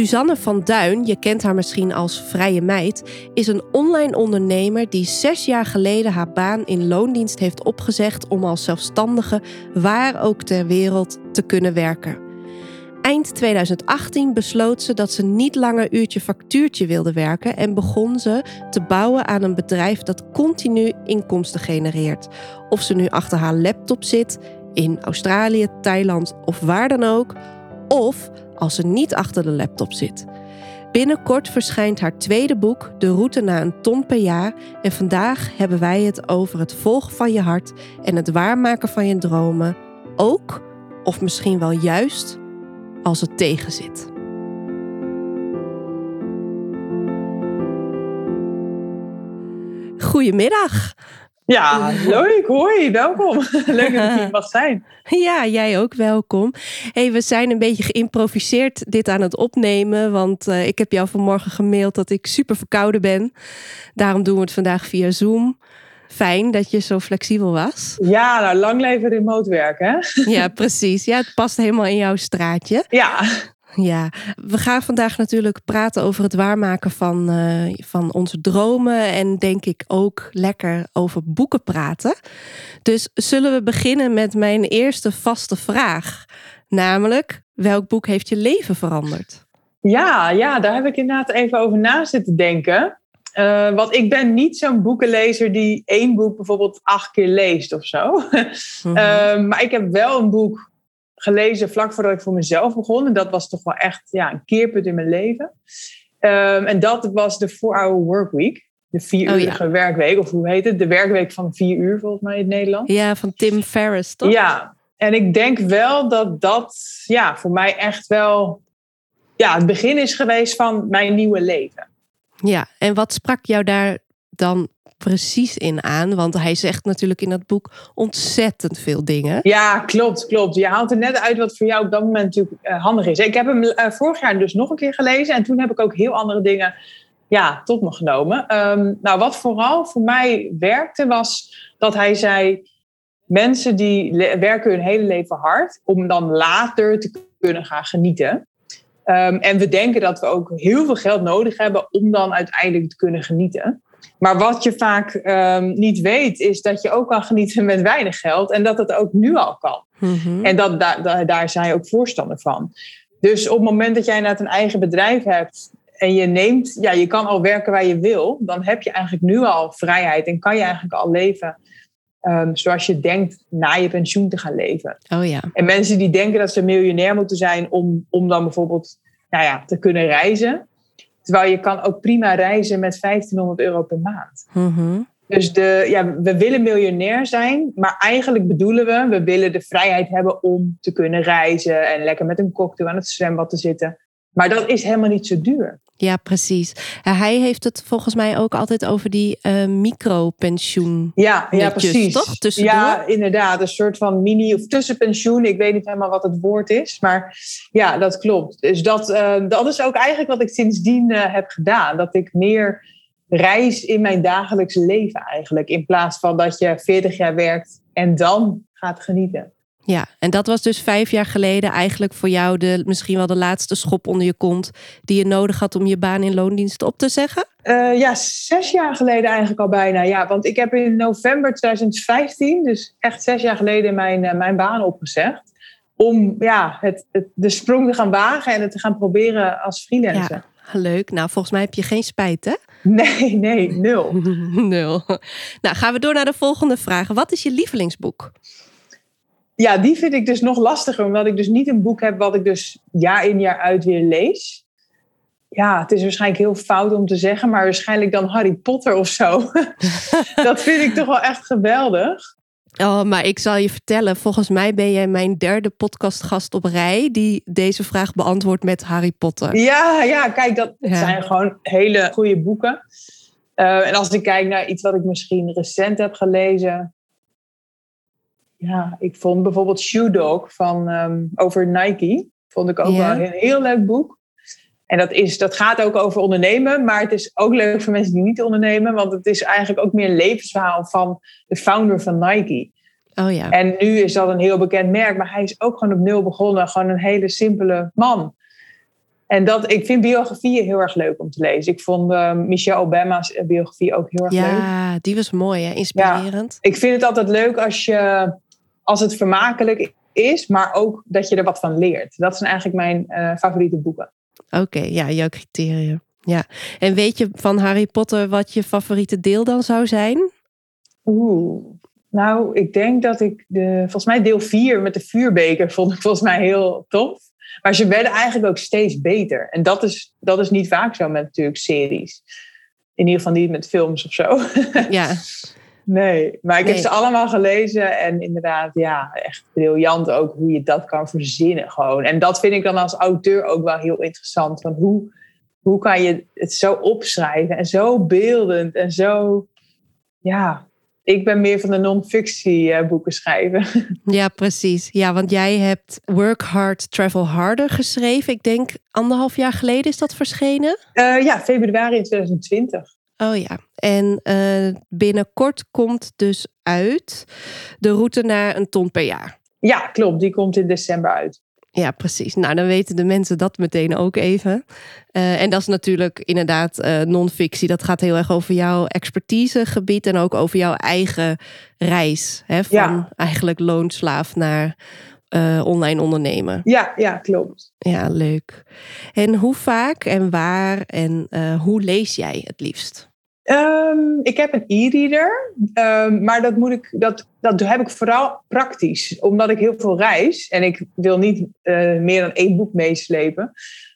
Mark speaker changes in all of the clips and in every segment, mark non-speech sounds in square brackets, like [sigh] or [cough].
Speaker 1: Suzanne van Duin, je kent haar misschien als vrije meid, is een online ondernemer die zes jaar geleden haar baan in loondienst heeft opgezegd om als zelfstandige waar ook ter wereld te kunnen werken. Eind 2018 besloot ze dat ze niet langer uurtje factuurtje wilde werken en begon ze te bouwen aan een bedrijf dat continu inkomsten genereert. Of ze nu achter haar laptop zit, in Australië, Thailand of waar dan ook, of als ze niet achter de laptop zit. Binnenkort verschijnt haar tweede boek, De route naar een ton per jaar. En vandaag hebben wij het over het volgen van je hart en het waarmaken van je dromen. Ook, of misschien wel juist, als het tegenzit. Goedemiddag.
Speaker 2: Ja, [laughs] leuk. Hoi, welkom. [laughs] Leuk dat ik hier mag zijn. [laughs]
Speaker 1: Ja, jij ook welkom. Hey, we zijn een beetje geïmproviseerd dit aan het opnemen, want uh, ik heb jou vanmorgen gemaild dat ik super verkouden ben. Daarom doen we het vandaag via Zoom. Fijn dat je zo flexibel was.
Speaker 2: Ja, nou, lang leven remote werken, hè?
Speaker 1: Ja, precies. Ja, het past helemaal in jouw straatje.
Speaker 2: Ja.
Speaker 1: Ja, we gaan vandaag natuurlijk praten over het waarmaken van, uh, van onze dromen. En denk ik ook lekker over boeken praten. Dus zullen we beginnen met mijn eerste vaste vraag. Namelijk, welk boek heeft je leven veranderd?
Speaker 2: Ja, ja daar heb ik inderdaad even over na zitten denken. Uh, want ik ben niet zo'n boekenlezer die één boek bijvoorbeeld acht keer leest of zo. Mm -hmm. uh, maar ik heb wel een boek gelezen vlak voordat ik voor mezelf begon. En dat was toch wel echt ja, een keerpunt in mijn leven. Um, en dat was de 4-hour workweek. De vierurige oh, ja. werkweek, of hoe heet het? De werkweek van vier uur volgens mij in het Nederlands.
Speaker 1: Ja, van Tim Ferriss, toch?
Speaker 2: Ja, en ik denk wel dat dat ja, voor mij echt wel ja, het begin is geweest van mijn nieuwe leven.
Speaker 1: Ja, en wat sprak jou daar dan precies in aan? Want hij zegt natuurlijk in dat boek ontzettend veel dingen.
Speaker 2: Ja, klopt, klopt. Je haalt er net uit wat voor jou op dat moment natuurlijk uh, handig is. Ik heb hem uh, vorig jaar dus nog een keer gelezen en toen heb ik ook heel andere dingen ja, tot me genomen. Um, nou, wat vooral voor mij werkte was dat hij zei... mensen die werken hun hele leven hard om dan later te kunnen gaan genieten. Um, en we denken dat we ook heel veel geld nodig hebben om dan uiteindelijk te kunnen genieten. Maar wat je vaak um, niet weet, is dat je ook kan genieten met weinig geld. En dat het ook nu al kan. Mm-hmm. En dat, daar, daar zijn je ook voorstander van. Dus op het moment dat jij net een eigen bedrijf hebt. En je neemt, ja, je kan al werken waar je wil. Dan heb je eigenlijk nu al vrijheid. En kan je eigenlijk al leven um, zoals je denkt na je pensioen te gaan leven.
Speaker 1: Oh ja.
Speaker 2: En mensen die denken dat ze miljonair moeten zijn om, om dan bijvoorbeeld nou ja, te kunnen reizen. Terwijl je kan ook prima reizen met 1500 euro per maand.
Speaker 1: Mm-hmm.
Speaker 2: Dus de, ja, we willen miljonair zijn, maar eigenlijk bedoelen we, we willen de vrijheid hebben om te kunnen reizen en lekker met een cocktail aan het zwembad te zitten. Maar dat is helemaal niet zo duur.
Speaker 1: Ja, precies. Hij heeft het volgens mij ook altijd over die uh, micropensioen.
Speaker 2: Ja, ja, precies.
Speaker 1: Toch? Tussendoor?
Speaker 2: Ja, inderdaad. Een soort van mini- of tussenpensioen. Ik weet niet helemaal wat het woord is. Maar ja, dat klopt. Dus dat, uh, dat is ook eigenlijk wat ik sindsdien uh, heb gedaan. Dat ik meer reis in mijn dagelijks leven eigenlijk. In plaats van dat je 40 jaar werkt en dan gaat genieten.
Speaker 1: Ja, en dat was dus vijf jaar geleden eigenlijk voor jou de, misschien wel de laatste schop onder je kont die je nodig had om je baan in loondienst op te zeggen?
Speaker 2: Uh, ja, zes jaar geleden eigenlijk al bijna. Ja, want ik heb in november 2015, dus echt zes jaar geleden, mijn, uh, mijn baan opgezegd. Om ja, het, het, de sprong te gaan wagen en het te gaan proberen als freelancer.
Speaker 1: Ja, leuk. Nou, volgens mij heb je geen spijt, hè?
Speaker 2: Nee, nee, nul. [laughs]
Speaker 1: nul. Nou, gaan we door naar de volgende vraag. Wat is je lievelingsboek?
Speaker 2: Ja, die vind ik dus nog lastiger, omdat ik dus niet een boek heb wat ik dus jaar in jaar uit weer lees. Ja, het is waarschijnlijk heel fout om te zeggen, maar waarschijnlijk dan Harry Potter of zo. [laughs] dat vind ik toch wel echt geweldig.
Speaker 1: Oh, maar ik zal je vertellen, volgens mij ben jij mijn derde podcastgast op rij die deze vraag beantwoordt met Harry Potter.
Speaker 2: Ja, ja kijk, dat zijn gewoon hele goede boeken. Uh, en als ik kijk naar iets wat ik misschien recent heb gelezen. Ja, ik vond bijvoorbeeld Shoe Dog van um, over Nike. Vond ik ook wel een heel leuk boek. En dat, is, dat gaat ook over ondernemen, maar het is ook leuk voor mensen die niet ondernemen, want het is eigenlijk ook meer een levensverhaal van de founder van Nike.
Speaker 1: Oh ja.
Speaker 2: En nu is dat een heel bekend merk, maar hij is ook gewoon op nul begonnen, gewoon een hele simpele man. En dat, ik vind biografieën heel erg leuk om te lezen. Ik vond uh, Michelle Obama's biografie ook heel erg
Speaker 1: leuk.
Speaker 2: Ja,
Speaker 1: die was mooi, hè? inspirerend.
Speaker 2: Ja, ik vind het altijd leuk als, je, als het vermakelijk is, maar ook dat je er wat van leert. Dat zijn eigenlijk mijn uh, favoriete boeken.
Speaker 1: Oké, ja, jouw criteria. Ja. En weet je van Harry Potter wat je favoriete deel dan zou zijn?
Speaker 2: Oeh. Nou, ik denk dat ik de, volgens mij deel 4 met de vuurbeker vond ik volgens mij heel tof. Maar ze werden eigenlijk ook steeds beter. En dat is, dat is niet vaak zo met natuurlijk series. In ieder geval niet met films of zo.
Speaker 1: Ja. [laughs]
Speaker 2: Nee, maar ik heb ze allemaal gelezen en inderdaad, ja, echt briljant ook hoe je dat kan verzinnen gewoon. En dat vind ik dan als auteur ook wel heel interessant. Van hoe, hoe kan je het zo opschrijven en zo beeldend en zo, ja, ik ben meer van de non-fictie eh, boeken schrijven. [laughs]
Speaker 1: Ja, precies. Ja, want jij hebt Work Hard, Travel Harder geschreven. Ik denk anderhalf jaar geleden is dat verschenen?
Speaker 2: Uh, ja, februari 2020.
Speaker 1: Oh ja, en uh, binnenkort komt dus uit de route naar een ton per jaar.
Speaker 2: Ja, klopt. Die komt in december uit.
Speaker 1: Ja, precies. Nou, dan weten de mensen dat meteen ook even. Uh, en dat is natuurlijk inderdaad uh, non-fictie. Dat gaat heel erg over jouw expertisegebied en ook over jouw eigen reis. Hè, van ja. eigenlijk loonslaaf naar uh, online ondernemen.
Speaker 2: Ja, ja, klopt.
Speaker 1: Ja, leuk. En hoe vaak en waar en hoe lees jij het liefst?
Speaker 2: Um, ik heb een e-reader, um, maar dat, moet ik, dat, dat heb ik vooral praktisch, omdat ik heel veel reis en ik wil niet uh, meer dan één boek meeslepen.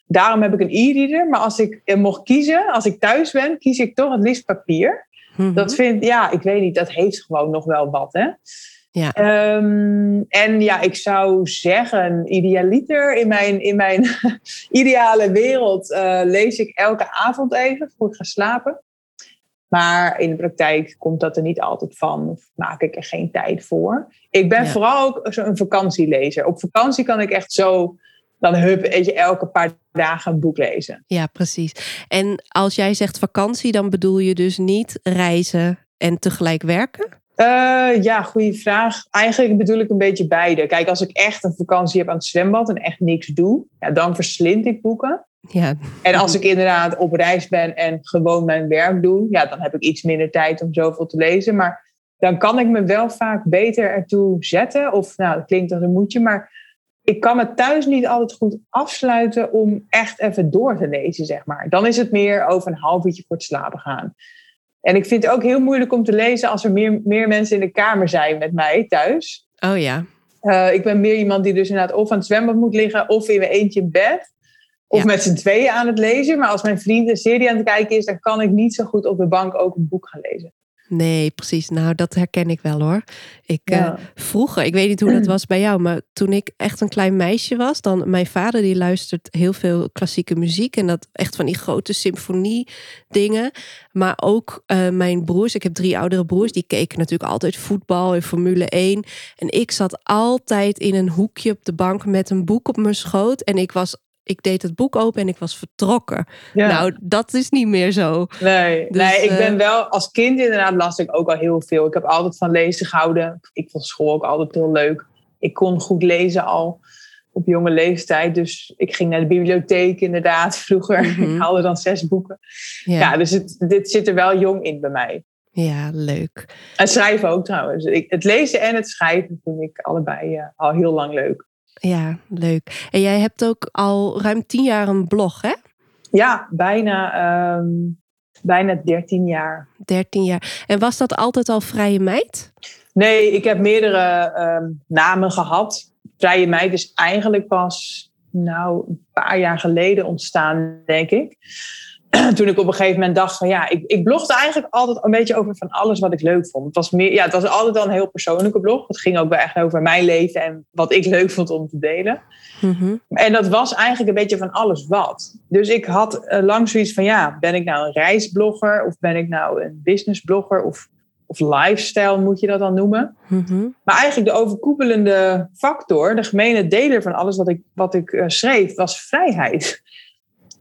Speaker 2: Daarom heb ik een e-reader, maar als ik uh, mocht kiezen, als ik thuis ben, kies ik toch het liefst papier. Mm -hmm. Dat vind, ja, ik weet niet, dat heeft gewoon nog wel wat, hè.
Speaker 1: Ja.
Speaker 2: Um, en ja, ik zou zeggen, idealiter in mijn, in mijn [laughs] ideale wereld uh, lees ik elke avond even voor ik ga slapen. Maar in de praktijk komt dat er niet altijd van. Of maak ik er geen tijd voor. Ik ben ja. vooral ook een vakantielezer. Op vakantie kan ik echt zo dan hup, weet je, elke paar dagen een boek lezen.
Speaker 1: Ja, precies. En als jij zegt vakantie, dan bedoel je dus niet reizen en tegelijk werken?
Speaker 2: Uh, ja, goede vraag. Eigenlijk bedoel ik een beetje beide. Kijk, als ik echt een vakantie heb aan het zwembad en echt niks doe, ja, dan verslind ik boeken.
Speaker 1: Ja.
Speaker 2: En als ik inderdaad op reis ben en gewoon mijn werk doe, ja, dan heb ik iets minder tijd om zoveel te lezen. Maar dan kan ik me wel vaak beter ertoe zetten. Of nou, dat klinkt als een moedje, maar ik kan me thuis niet altijd goed afsluiten om echt even door te lezen, zeg maar. Dan is het meer over een half uurtje voor het slapen gaan. En ik vind het ook heel moeilijk om te lezen als er meer, meer mensen in de kamer zijn met mij thuis.
Speaker 1: Oh ja.
Speaker 2: Uh, ik ben meer iemand die dus inderdaad of aan het zwembad moet liggen of in mijn eentje in bed. Of ja. met z'n tweeën aan het lezen. Maar als mijn vriend een serie aan het kijken is, dan kan ik niet zo goed op de bank ook een boek gaan lezen.
Speaker 1: Nee, precies. Nou, dat herken ik wel hoor. Ik ja. uh, vroeger, ik weet niet hoe dat was bij jou, maar toen ik echt een klein meisje was, dan mijn vader die luistert heel veel klassieke muziek en dat echt van die grote symfonie dingen. Maar ook uh, mijn broers, ik heb drie oudere broers, die keken natuurlijk altijd voetbal en Formule 1. En ik zat altijd in een hoekje op de bank met een boek op mijn schoot en ik was ik deed het boek open en ik was vertrokken. Ja. Nou, dat is niet meer zo.
Speaker 2: Nee, dus, nee, ik ben uh, wel als kind inderdaad las ik ook al heel veel. Ik heb altijd van lezen gehouden. Ik vond school ook altijd heel leuk. Ik kon goed lezen al op jonge leeftijd. Dus ik ging naar de bibliotheek inderdaad [laughs] vroeger. Mm -hmm. Ik haalde dan zes boeken. Ja, ja dus het, dit zit er wel jong in bij mij.
Speaker 1: Ja, leuk.
Speaker 2: En schrijven ook trouwens. Ik, het lezen en het schrijven vind ik allebei uh, al heel lang leuk.
Speaker 1: Ja, leuk. En jij hebt ook al ruim tien jaar een blog, hè?
Speaker 2: Ja, bijna, um, bijna 13 jaar.
Speaker 1: 13 jaar. En was dat altijd al Vrije Meid?
Speaker 2: Nee, ik heb meerdere um, namen gehad. Vrije Meid is eigenlijk pas nou, een paar jaar geleden ontstaan, denk ik. [clears throat] toen ik op een gegeven moment dacht van ja, ik, ik blogde eigenlijk altijd een beetje over van alles wat ik leuk vond. Het was, meer, ja, het was altijd al een heel persoonlijke blog. Het ging ook wel echt over mijn leven en wat ik [laughs] leuk vond om te delen.
Speaker 1: Mhm.
Speaker 2: En dat was eigenlijk een beetje van alles wat. Dus ik had uh, lang zoiets van ja, ben ik nou een reisblogger of ben ik nou een businessblogger of, of lifestyle moet je dat dan noemen.
Speaker 1: Mhm.
Speaker 2: Maar eigenlijk de overkoepelende factor, de gemene deler van alles wat ik, wat ik uh, schreef, was vrijheid. [laughs]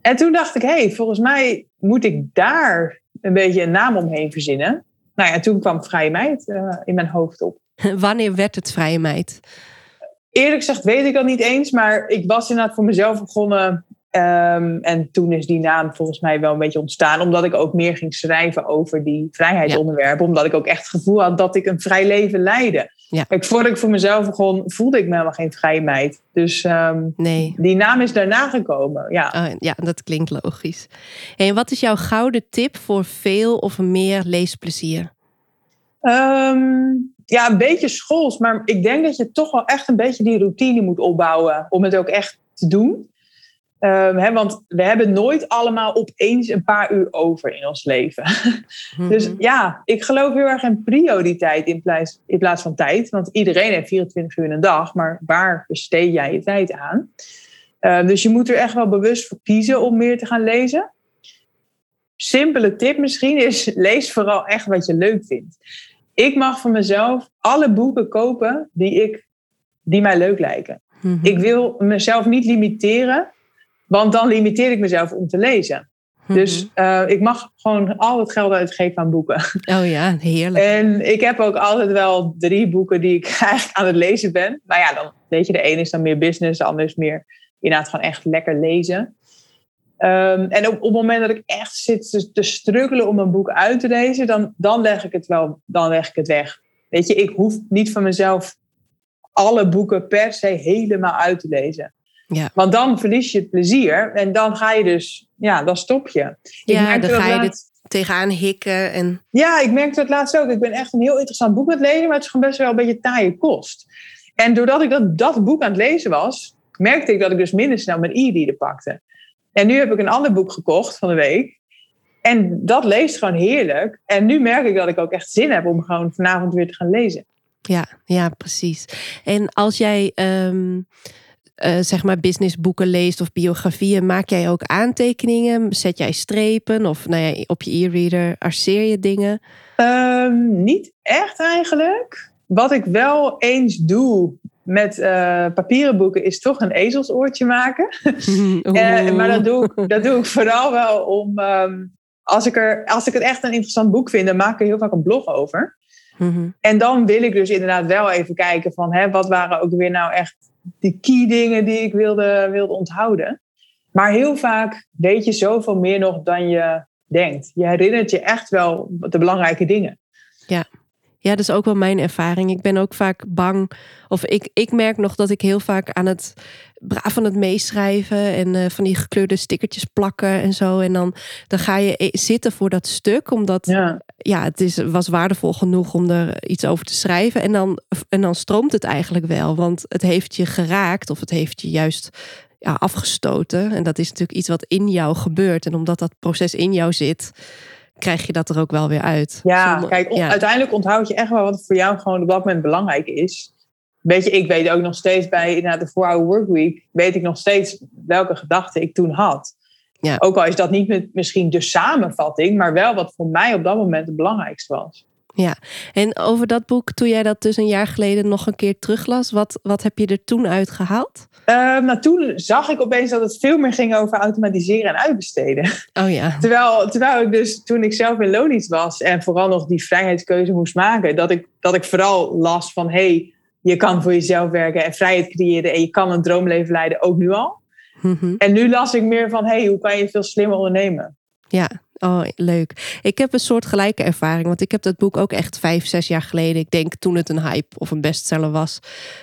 Speaker 2: En toen dacht ik, hé, hey, volgens mij moet ik daar een beetje een naam omheen verzinnen. Nou ja, toen kwam Vrije Meid uh, in mijn hoofd op. [laughs]
Speaker 1: Wanneer werd het Vrije Meid?
Speaker 2: Eerlijk gezegd weet ik dat niet eens, maar ik was inderdaad voor mezelf begonnen. Um, en toen is die naam volgens mij wel een beetje ontstaan, omdat ik ook meer ging schrijven over die vrijheidsonderwerpen. Ja. Omdat ik ook echt het gevoel had dat ik een vrij leven leidde.
Speaker 1: Ja.
Speaker 2: Kijk, voordat ik voor mezelf begon, voelde ik me helemaal geen vrije meid. Dus um,
Speaker 1: nee.
Speaker 2: die naam is daarna gekomen. Ja,
Speaker 1: oh, ja dat klinkt logisch. En wat is jouw gouden tip voor veel of meer leesplezier?
Speaker 2: Um, ja, een beetje schools, maar ik denk dat je toch wel echt een beetje die routine moet opbouwen om het ook echt te doen. Um, hè, want we hebben nooit allemaal opeens een paar uur over in ons leven. [laughs]
Speaker 1: Mhm.
Speaker 2: dus ja, ik geloof heel erg in prioriteit in plaats, in plaats van tijd. Want iedereen heeft 24 uur in een dag, maar waar besteed jij je tijd aan? Uh, dus je moet er echt wel bewust voor kiezen om meer te gaan lezen. Simpele tip misschien is: [laughs] lees vooral echt wat je leuk vindt. Ik mag van mezelf alle boeken kopen die, ik, die mij leuk lijken.
Speaker 1: Mhm.
Speaker 2: Ik wil mezelf niet limiteren, want dan limiteer ik mezelf om te lezen.
Speaker 1: Mhm.
Speaker 2: Dus uh, ik mag gewoon al het geld uitgeven aan boeken.
Speaker 1: Oh ja, heerlijk.
Speaker 2: En ik heb ook altijd wel drie boeken die ik [laughs] eigenlijk aan het lezen ben. Maar ja, dan weet je, de ene is dan meer business, de andere is meer inderdaad gewoon echt lekker lezen. Um, en op, op het moment dat ik echt zit te, te struggelen om een boek uit te lezen, dan, dan leg ik het wel, dan leg ik het weg. Weet je, ik hoef niet van mezelf alle boeken per se helemaal uit te lezen.
Speaker 1: Ja.
Speaker 2: Want dan verlies je het plezier en dan ga je dus, ja, dan stop je.
Speaker 1: Ja, dan
Speaker 2: dat
Speaker 1: ga je
Speaker 2: laatst-
Speaker 1: tegenaan hikken. En...
Speaker 2: ja, ik merkte het laatst ook. Ik ben echt een heel interessant boek aan het lezen, maar het is gewoon best wel een beetje taaie kost. En doordat ik dat, dat boek aan het lezen was, merkte ik dat ik dus minder snel mijn e-reader pakte. En nu heb ik een ander boek gekocht van de week. En dat leest gewoon heerlijk. En nu merk ik dat ik ook echt zin heb om gewoon vanavond weer te gaan lezen.
Speaker 1: Ja, ja, precies. En als jij ehm, eh, zeg maar businessboeken leest of biografieën, maak jij ook aantekeningen? Zet jij strepen of nou ja, op je e-reader arceer je dingen?
Speaker 2: Um, niet echt eigenlijk. Wat ik wel eens doe met uh, papieren boeken is toch een ezelsoortje maken. [laughs] Uh, maar dat doe, ik, dat doe ik vooral wel om. Um, als, ik er, als ik het echt een interessant boek vind, dan maak ik er heel vaak een blog over.
Speaker 1: Mm-hmm.
Speaker 2: En dan wil ik dus inderdaad wel even kijken van hè, wat waren ook weer nou echt de key dingen die ik wilde, wilde onthouden. Maar heel vaak weet je zoveel meer nog dan je denkt. Je herinnert je echt wel de belangrijke dingen.
Speaker 1: Ja. Ja, dat is ook wel mijn ervaring. Ik ben ook vaak bang. Of ik, ik merk nog dat ik heel vaak aan het braaf aan het meeschrijven en uh, van die gekleurde stickertjes plakken en zo. En dan, dan ga je e-, zitten voor dat stuk, omdat
Speaker 2: ja.
Speaker 1: ja, het is, was waardevol genoeg om er iets over te schrijven. En dan, en dan stroomt het eigenlijk wel, want het heeft je geraakt of het heeft je juist ja, afgestoten. En dat is natuurlijk iets wat in jou gebeurt. En omdat dat proces in jou zit, krijg je dat er ook wel weer uit.
Speaker 2: Ja,
Speaker 1: Zonder,
Speaker 2: kijk,
Speaker 1: ja.
Speaker 2: uiteindelijk onthoud je echt wel wat voor jou gewoon op dat moment belangrijk is. Weet je, ik weet ook nog steeds bij inderdaad de 4-hour workweek, weet ik nog steeds welke gedachten ik toen had.
Speaker 1: Ja.
Speaker 2: Ook al is dat niet met misschien de samenvatting, maar wel wat voor mij op dat moment het belangrijkste was.
Speaker 1: Ja, en over dat boek, toen jij dat dus een jaar geleden nog een keer teruglas, wat, wat heb je er toen uitgehaald?
Speaker 2: Uh, nou, toen zag ik opeens dat het veel meer ging over automatiseren en uitbesteden.
Speaker 1: Oh ja. [laughs]
Speaker 2: Terwijl, terwijl ik dus toen ik zelf in loondienst was en vooral nog die vrijheidskeuze moest maken, dat ik, dat ik vooral las van hé, hey, je kan voor jezelf werken en vrijheid creëren en je kan een droomleven leiden, ook nu al.
Speaker 1: Mm-hmm.
Speaker 2: En nu las ik meer van hé, hey, hoe kan je veel slimmer ondernemen?
Speaker 1: Ja, oh, leuk. Ik heb een soort gelijke ervaring, want ik heb dat boek ook echt vijf, zes jaar geleden, ik denk toen het een hype of een bestseller was,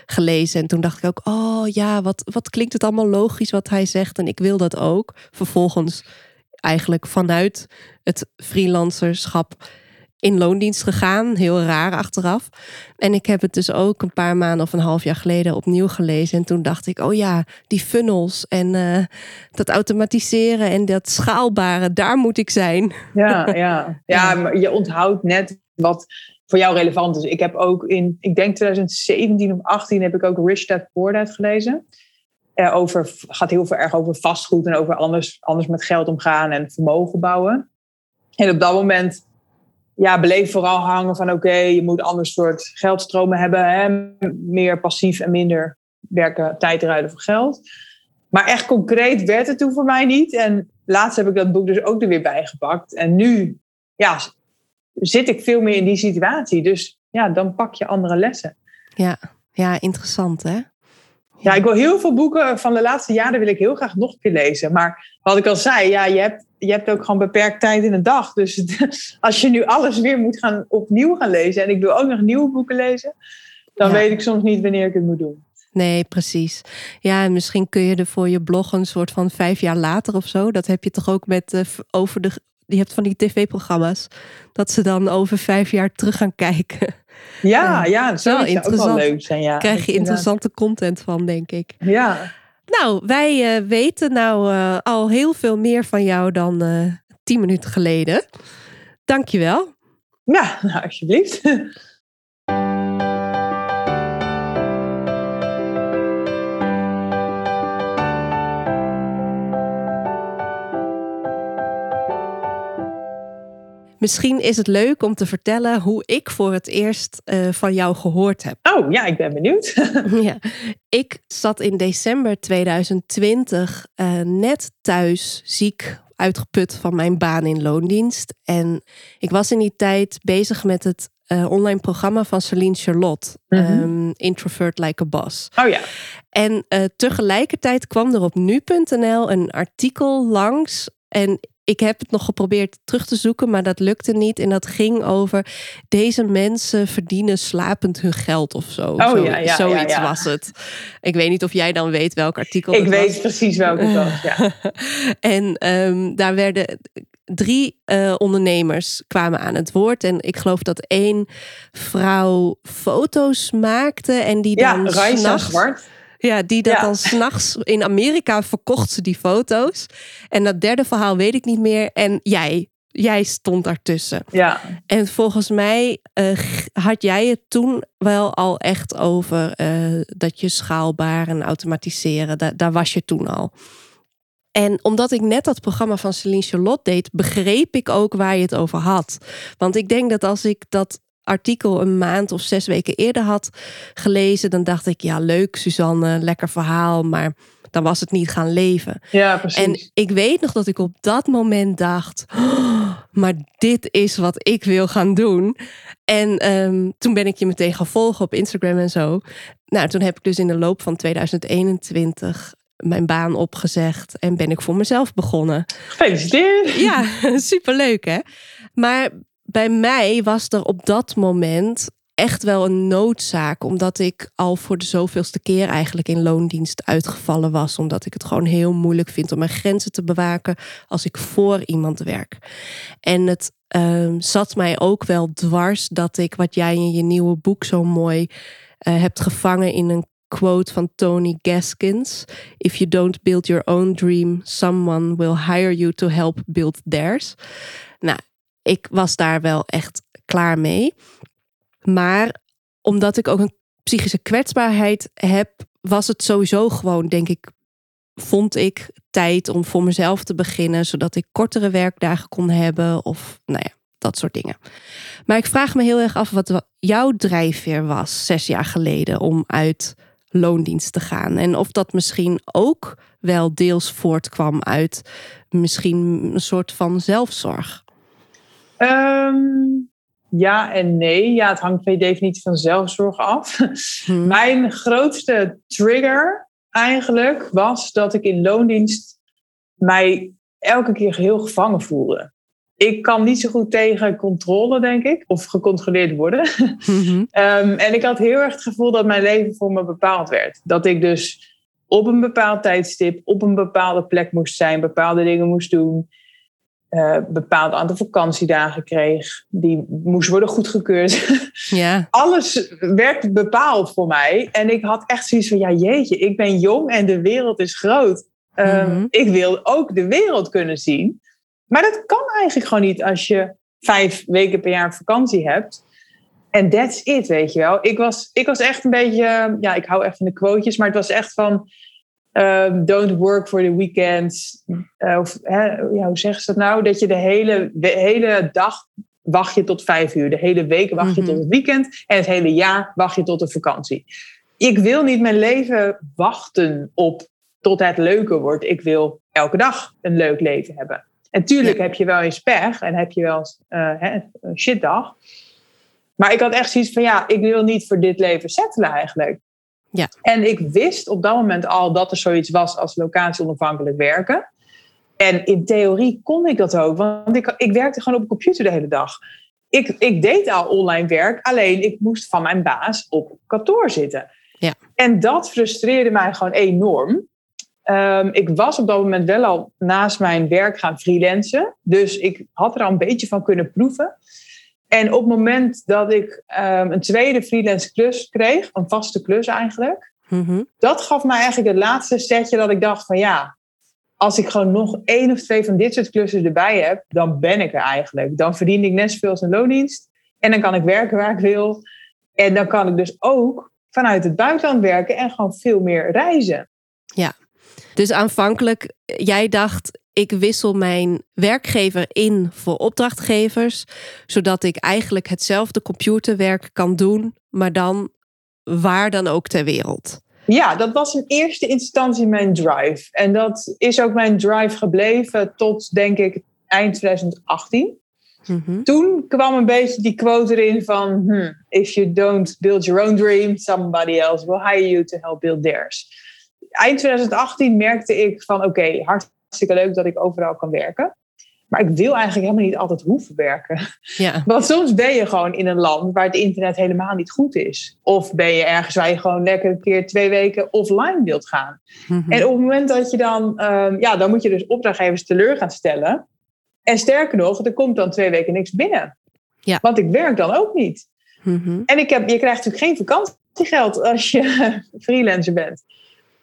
Speaker 1: gelezen. En toen dacht ik ook, oh ja, wat, wat klinkt het allemaal logisch wat hij zegt en ik wil dat ook. Vervolgens eigenlijk vanuit het freelancerschap in loondienst gegaan. Heel raar achteraf. En ik heb het dus ook een paar maanden of een half jaar geleden opnieuw gelezen. En toen dacht ik, oh ja, die funnels en uh, dat automatiseren en dat schaalbare, daar moet ik zijn. [laughs]
Speaker 2: Ja, ja. ja maar je onthoudt net wat voor jou relevant is. Ik heb ook in, ik denk 2017 of 18 heb ik ook Rich Dad Poor Dad gelezen. Uh, over, gaat heel veel erg over vastgoed en over anders, anders met geld omgaan en vermogen bouwen. En op dat moment ja, beleef vooral hangen van oké, je moet ander soort geldstromen hebben. Hè? Meer passief en minder werken, tijd ruilen voor geld. Maar echt concreet werd het toen voor mij niet. En laatst heb ik dat boek dus ook er weer bijgepakt. En nu ja, zit ik veel meer in die situatie. Dus ja, dan pak je andere lessen.
Speaker 1: Ja, ja interessant hè?
Speaker 2: Ja, ik wil heel veel boeken van de laatste jaren wil ik heel graag nog een keer lezen. Maar wat ik al zei, ja, je hebt, je hebt ook gewoon beperkt tijd in een dag. Dus [laughs] als je nu alles weer moet gaan opnieuw gaan lezen en ik wil ook nog nieuwe boeken lezen, dan weet ik soms niet wanneer ik het moet doen.
Speaker 1: Nee, precies. Ja, en misschien kun je er voor je blog een soort van vijf jaar later of zo. Dat heb je toch ook met uh, over de. Je hebt van die tv-programma's. Dat ze dan over vijf jaar terug gaan kijken.
Speaker 2: Ja, [laughs] ja, dat zou ook wel leuk zijn. Ja.
Speaker 1: Krijg je interessante content van, denk ik.
Speaker 2: Ja.
Speaker 1: Nou, wij uh, weten nou uh, al heel veel meer van jou dan uh, tien minuten geleden. Dankjewel.
Speaker 2: Ja, nou, [laughs] alsjeblieft.
Speaker 1: Misschien is het leuk om te vertellen hoe ik voor het eerst uh, van jou gehoord heb.
Speaker 2: Oh ja, ik ben benieuwd. [laughs] [laughs]
Speaker 1: ja. Ik zat in december 2020 uh, net thuis ziek uitgeput van mijn baan in loondienst. En ik was in die tijd bezig met het uh, online programma van Celine Charlotte. Mm -hmm. um, Introvert Like a Boss.
Speaker 2: Oh ja.
Speaker 1: En uh, tegelijkertijd kwam er op nu.nl een artikel langs. En ik heb het nog geprobeerd terug te zoeken, maar dat lukte niet. En dat ging over deze mensen verdienen slapend hun geld of zo.
Speaker 2: Oh, zo ja, ja,
Speaker 1: zoiets
Speaker 2: ja,
Speaker 1: was het. Ik weet niet of jij dan weet welk artikel.
Speaker 2: Ik weet
Speaker 1: was.
Speaker 2: precies welk het was. Ja. [laughs]
Speaker 1: en um, daar werden drie uh, ondernemers kwamen aan het woord. En ik geloof dat één vrouw foto's maakte en die dan.
Speaker 2: Ja, Raisa Zwart.
Speaker 1: Ja, die dat ja. dan s'nachts in Amerika verkocht ze die foto's. En dat derde verhaal weet ik niet meer. En jij, jij stond daartussen.
Speaker 2: Ja.
Speaker 1: En volgens mij uh, had jij het toen wel al echt over uh, dat je schaalbaar en automatiseren, da daar was je toen al. En omdat ik net dat programma van Celine Charlotte deed, begreep ik ook waar je het over had. Want ik denk dat als ik dat artikel een maand of zes weken eerder had gelezen, dan dacht ik, ja, leuk, Suzanne, lekker verhaal, maar dan was het niet gaan leven.
Speaker 2: Ja, precies.
Speaker 1: En ik weet nog dat ik op dat moment dacht, oh, maar dit is wat ik wil gaan doen. En um, toen ben ik je meteen gaan volgen op Instagram en zo. Nou, toen heb ik dus in de loop van 2021 mijn baan opgezegd en ben ik voor mezelf begonnen.
Speaker 2: Gefeliciteerd!
Speaker 1: Ja, [laughs] superleuk hè. Maar bij mij was er op dat moment echt wel een noodzaak, omdat ik al voor de zoveelste keer eigenlijk in loondienst uitgevallen was, omdat ik het gewoon heel moeilijk vind om mijn grenzen te bewaken als ik voor iemand werk. En het uh, zat mij ook wel dwars dat ik, wat jij in je nieuwe boek zo mooi uh, hebt gevangen in een quote van Tony Gaskins: If you don't build your own dream, someone will hire you to help build theirs. Nou, ik was daar wel echt klaar mee. Maar omdat ik ook een psychische kwetsbaarheid heb, was het sowieso gewoon, denk ik, vond ik tijd om voor mezelf te beginnen, zodat ik kortere werkdagen kon hebben of nou ja, dat soort dingen. Maar ik vraag me heel erg af wat jouw drijfveer was zes jaar geleden om uit loondienst te gaan. En of dat misschien ook wel deels voortkwam uit misschien een soort van zelfzorg.
Speaker 2: Um, ja en nee. Ja, het hangt per definitie van zelfzorg af. Hmm. [laughs] Mijn grootste trigger eigenlijk was dat ik in loondienst mij elke keer heel gevangen voelde. Ik kan niet zo goed tegen controle, denk ik, of gecontroleerd worden. Mm-hmm. [laughs] um, en ik had heel erg het gevoel dat mijn leven voor me bepaald werd. Dat ik dus op een bepaald tijdstip, op een bepaalde plek moest zijn, bepaalde dingen moest doen. Uh, bepaald aantal vakantiedagen kreeg. Die moest worden goedgekeurd. [laughs] Ja. Alles werd bepaald voor mij. En ik had echt zoiets van, ja jeetje, ik ben jong en de wereld is groot. Mm Ik wil ook de wereld kunnen zien. Maar dat kan eigenlijk gewoon niet als je vijf weken per jaar vakantie hebt. En that's it, weet je wel. Ik was, ik was echt een beetje, ja, ik hou echt van de quotejes, maar het was echt van, um, don't work for the weekends. Uh, of, hè, ja, hoe zeggen ze dat nou? Dat je de hele, de hele dag wacht je tot vijf uur. De hele week wacht je tot mhm. het weekend. En het hele jaar wacht je tot de vakantie. Ik wil niet mijn leven wachten op tot het leuker wordt. Ik wil elke dag een leuk leven hebben. En tuurlijk heb je wel eens pech en heb je wel eens uh, een shitdag. Maar ik had echt zoiets van, ja, ik wil niet voor dit leven settelen eigenlijk. Ja. En ik wist op dat moment al dat er zoiets was als locatie onafhankelijk werken. En in theorie kon ik dat ook, want ik, ik werkte gewoon op een computer de hele dag. Ik, ik deed al online werk, alleen ik moest van mijn baas op kantoor zitten. Ja. En dat frustreerde mij gewoon enorm. Um, ik was op dat moment wel al naast mijn werk gaan freelancen. Dus ik had er al een beetje van kunnen proeven. En op het moment dat ik um, een tweede freelance klus kreeg, een vaste klus eigenlijk, mm dat gaf mij eigenlijk het laatste setje dat ik dacht van ja, als ik gewoon nog één of twee van dit soort klussen erbij heb, dan ben ik er eigenlijk. Dan verdien ik net zoveel als een loondienst. En dan kan ik werken waar ik wil. En dan kan ik dus ook vanuit het buitenland werken en gewoon veel meer reizen.
Speaker 1: Ja, dus aanvankelijk, jij dacht, ik wissel mijn werkgever in voor opdrachtgevers, zodat ik eigenlijk hetzelfde computerwerk kan doen, maar dan waar dan ook ter wereld.
Speaker 2: Ja, dat was in eerste instantie mijn drive. En dat is ook mijn drive gebleven tot, denk ik, eind 2018. Mhm. Toen kwam een beetje die quote erin van: hmm, If you don't build your own dream, somebody else will hire you to help build theirs. Eind 2018 merkte ik van: Oké, hartstikke leuk dat ik overal kan werken. Maar ik wil eigenlijk helemaal niet altijd hoeven werken. Ja. [laughs] Want soms ben je gewoon in een land waar het internet helemaal niet goed is. Of ben je ergens waar je gewoon lekker een keer twee weken offline wilt gaan. Mhm. En op het moment dat je dan, um, ja, dan moet je dus opdrachtgevers teleur gaan stellen. En sterker nog, er komt dan twee weken niks binnen. Ja. Want ik werk dan ook niet. Mhm. En ik heb, je krijgt natuurlijk geen vakantiegeld als je [laughs] freelancer bent.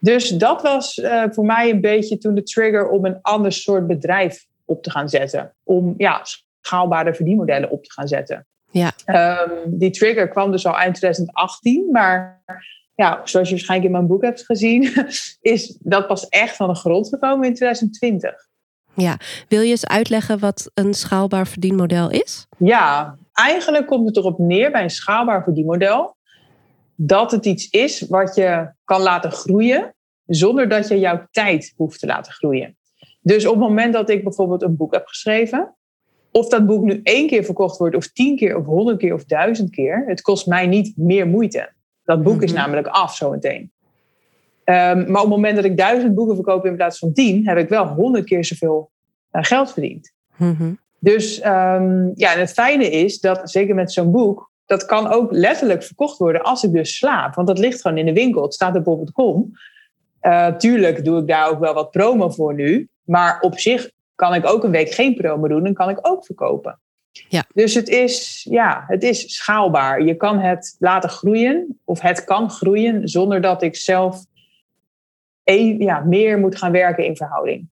Speaker 2: Dus dat was uh, voor mij een beetje toen de trigger om een ander soort bedrijf op te gaan zetten. Om ja, schaalbare verdienmodellen op te gaan zetten. Ja. Um, die trigger kwam dus al eind 2018, maar ja, zoals je waarschijnlijk in mijn boek hebt gezien, [laughs] is dat pas echt van de grond gekomen in 2020.
Speaker 1: Ja, wil je eens uitleggen wat een schaalbaar verdienmodel is?
Speaker 2: Ja, eigenlijk komt het erop neer bij een schaalbaar verdienmodel dat het iets is wat je kan laten groeien zonder dat je jouw tijd hoeft te laten groeien. Dus op het moment dat ik bijvoorbeeld een boek heb geschreven, of dat boek nu één keer verkocht wordt, of tien keer, of honderd keer, of duizend keer, het kost mij niet meer moeite. Dat boek is mhm. namelijk af zo meteen. Um, maar op het moment dat ik duizend boeken verkoop in plaats van tien, heb ik wel honderd keer zoveel uh, geld verdiend. Mhm. Dus um, ja, en het fijne is dat, zeker met zo'n boek, dat kan ook letterlijk verkocht worden als ik dus slaap. Want dat ligt gewoon in de winkel. Het staat op bol.com. Uh, tuurlijk doe ik daar ook wel wat promo voor nu. Maar op zich kan ik ook een week geen promo doen en kan ik ook verkopen. Ja. Dus het is, ja, het is schaalbaar. Je kan het laten groeien, of het kan groeien, zonder dat ik zelf een, ja, meer moet gaan werken in verhouding.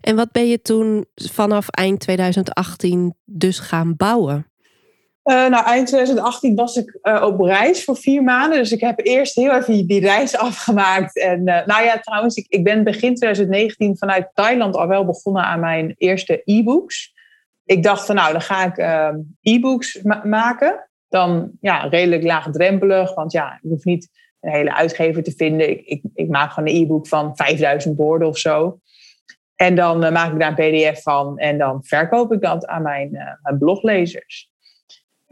Speaker 1: En wat ben je toen vanaf eind 2018 dus gaan bouwen?
Speaker 2: Uh, nou, eind 2018 was ik uh, op reis voor vier maanden. Dus ik heb eerst heel even die reis [laughs] afgemaakt. En uh, nou ja, trouwens, ik, ik ben begin 2019 vanuit Thailand al wel begonnen aan mijn eerste e-books. Ik dacht van nou, dan ga ik ehm, e-books ma maken. Dan ja, redelijk laagdrempelig. Want ja, ik hoef niet een hele uitgever te vinden. Ik, ik, ik maak gewoon een e-book van 5000 woorden of zo. En dan maak ik daar een pdf van. En dan verkoop ik dat aan mijn, mijn bloglezers.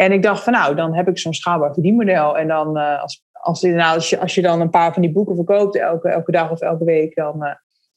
Speaker 2: En ik dacht van nou, dan heb ik zo'n schaalbaar verdienmodel. En dan uh, als, als, nou, als, je, als je dan een paar van die boeken verkoopt elke, elke dag of elke week, dan uh,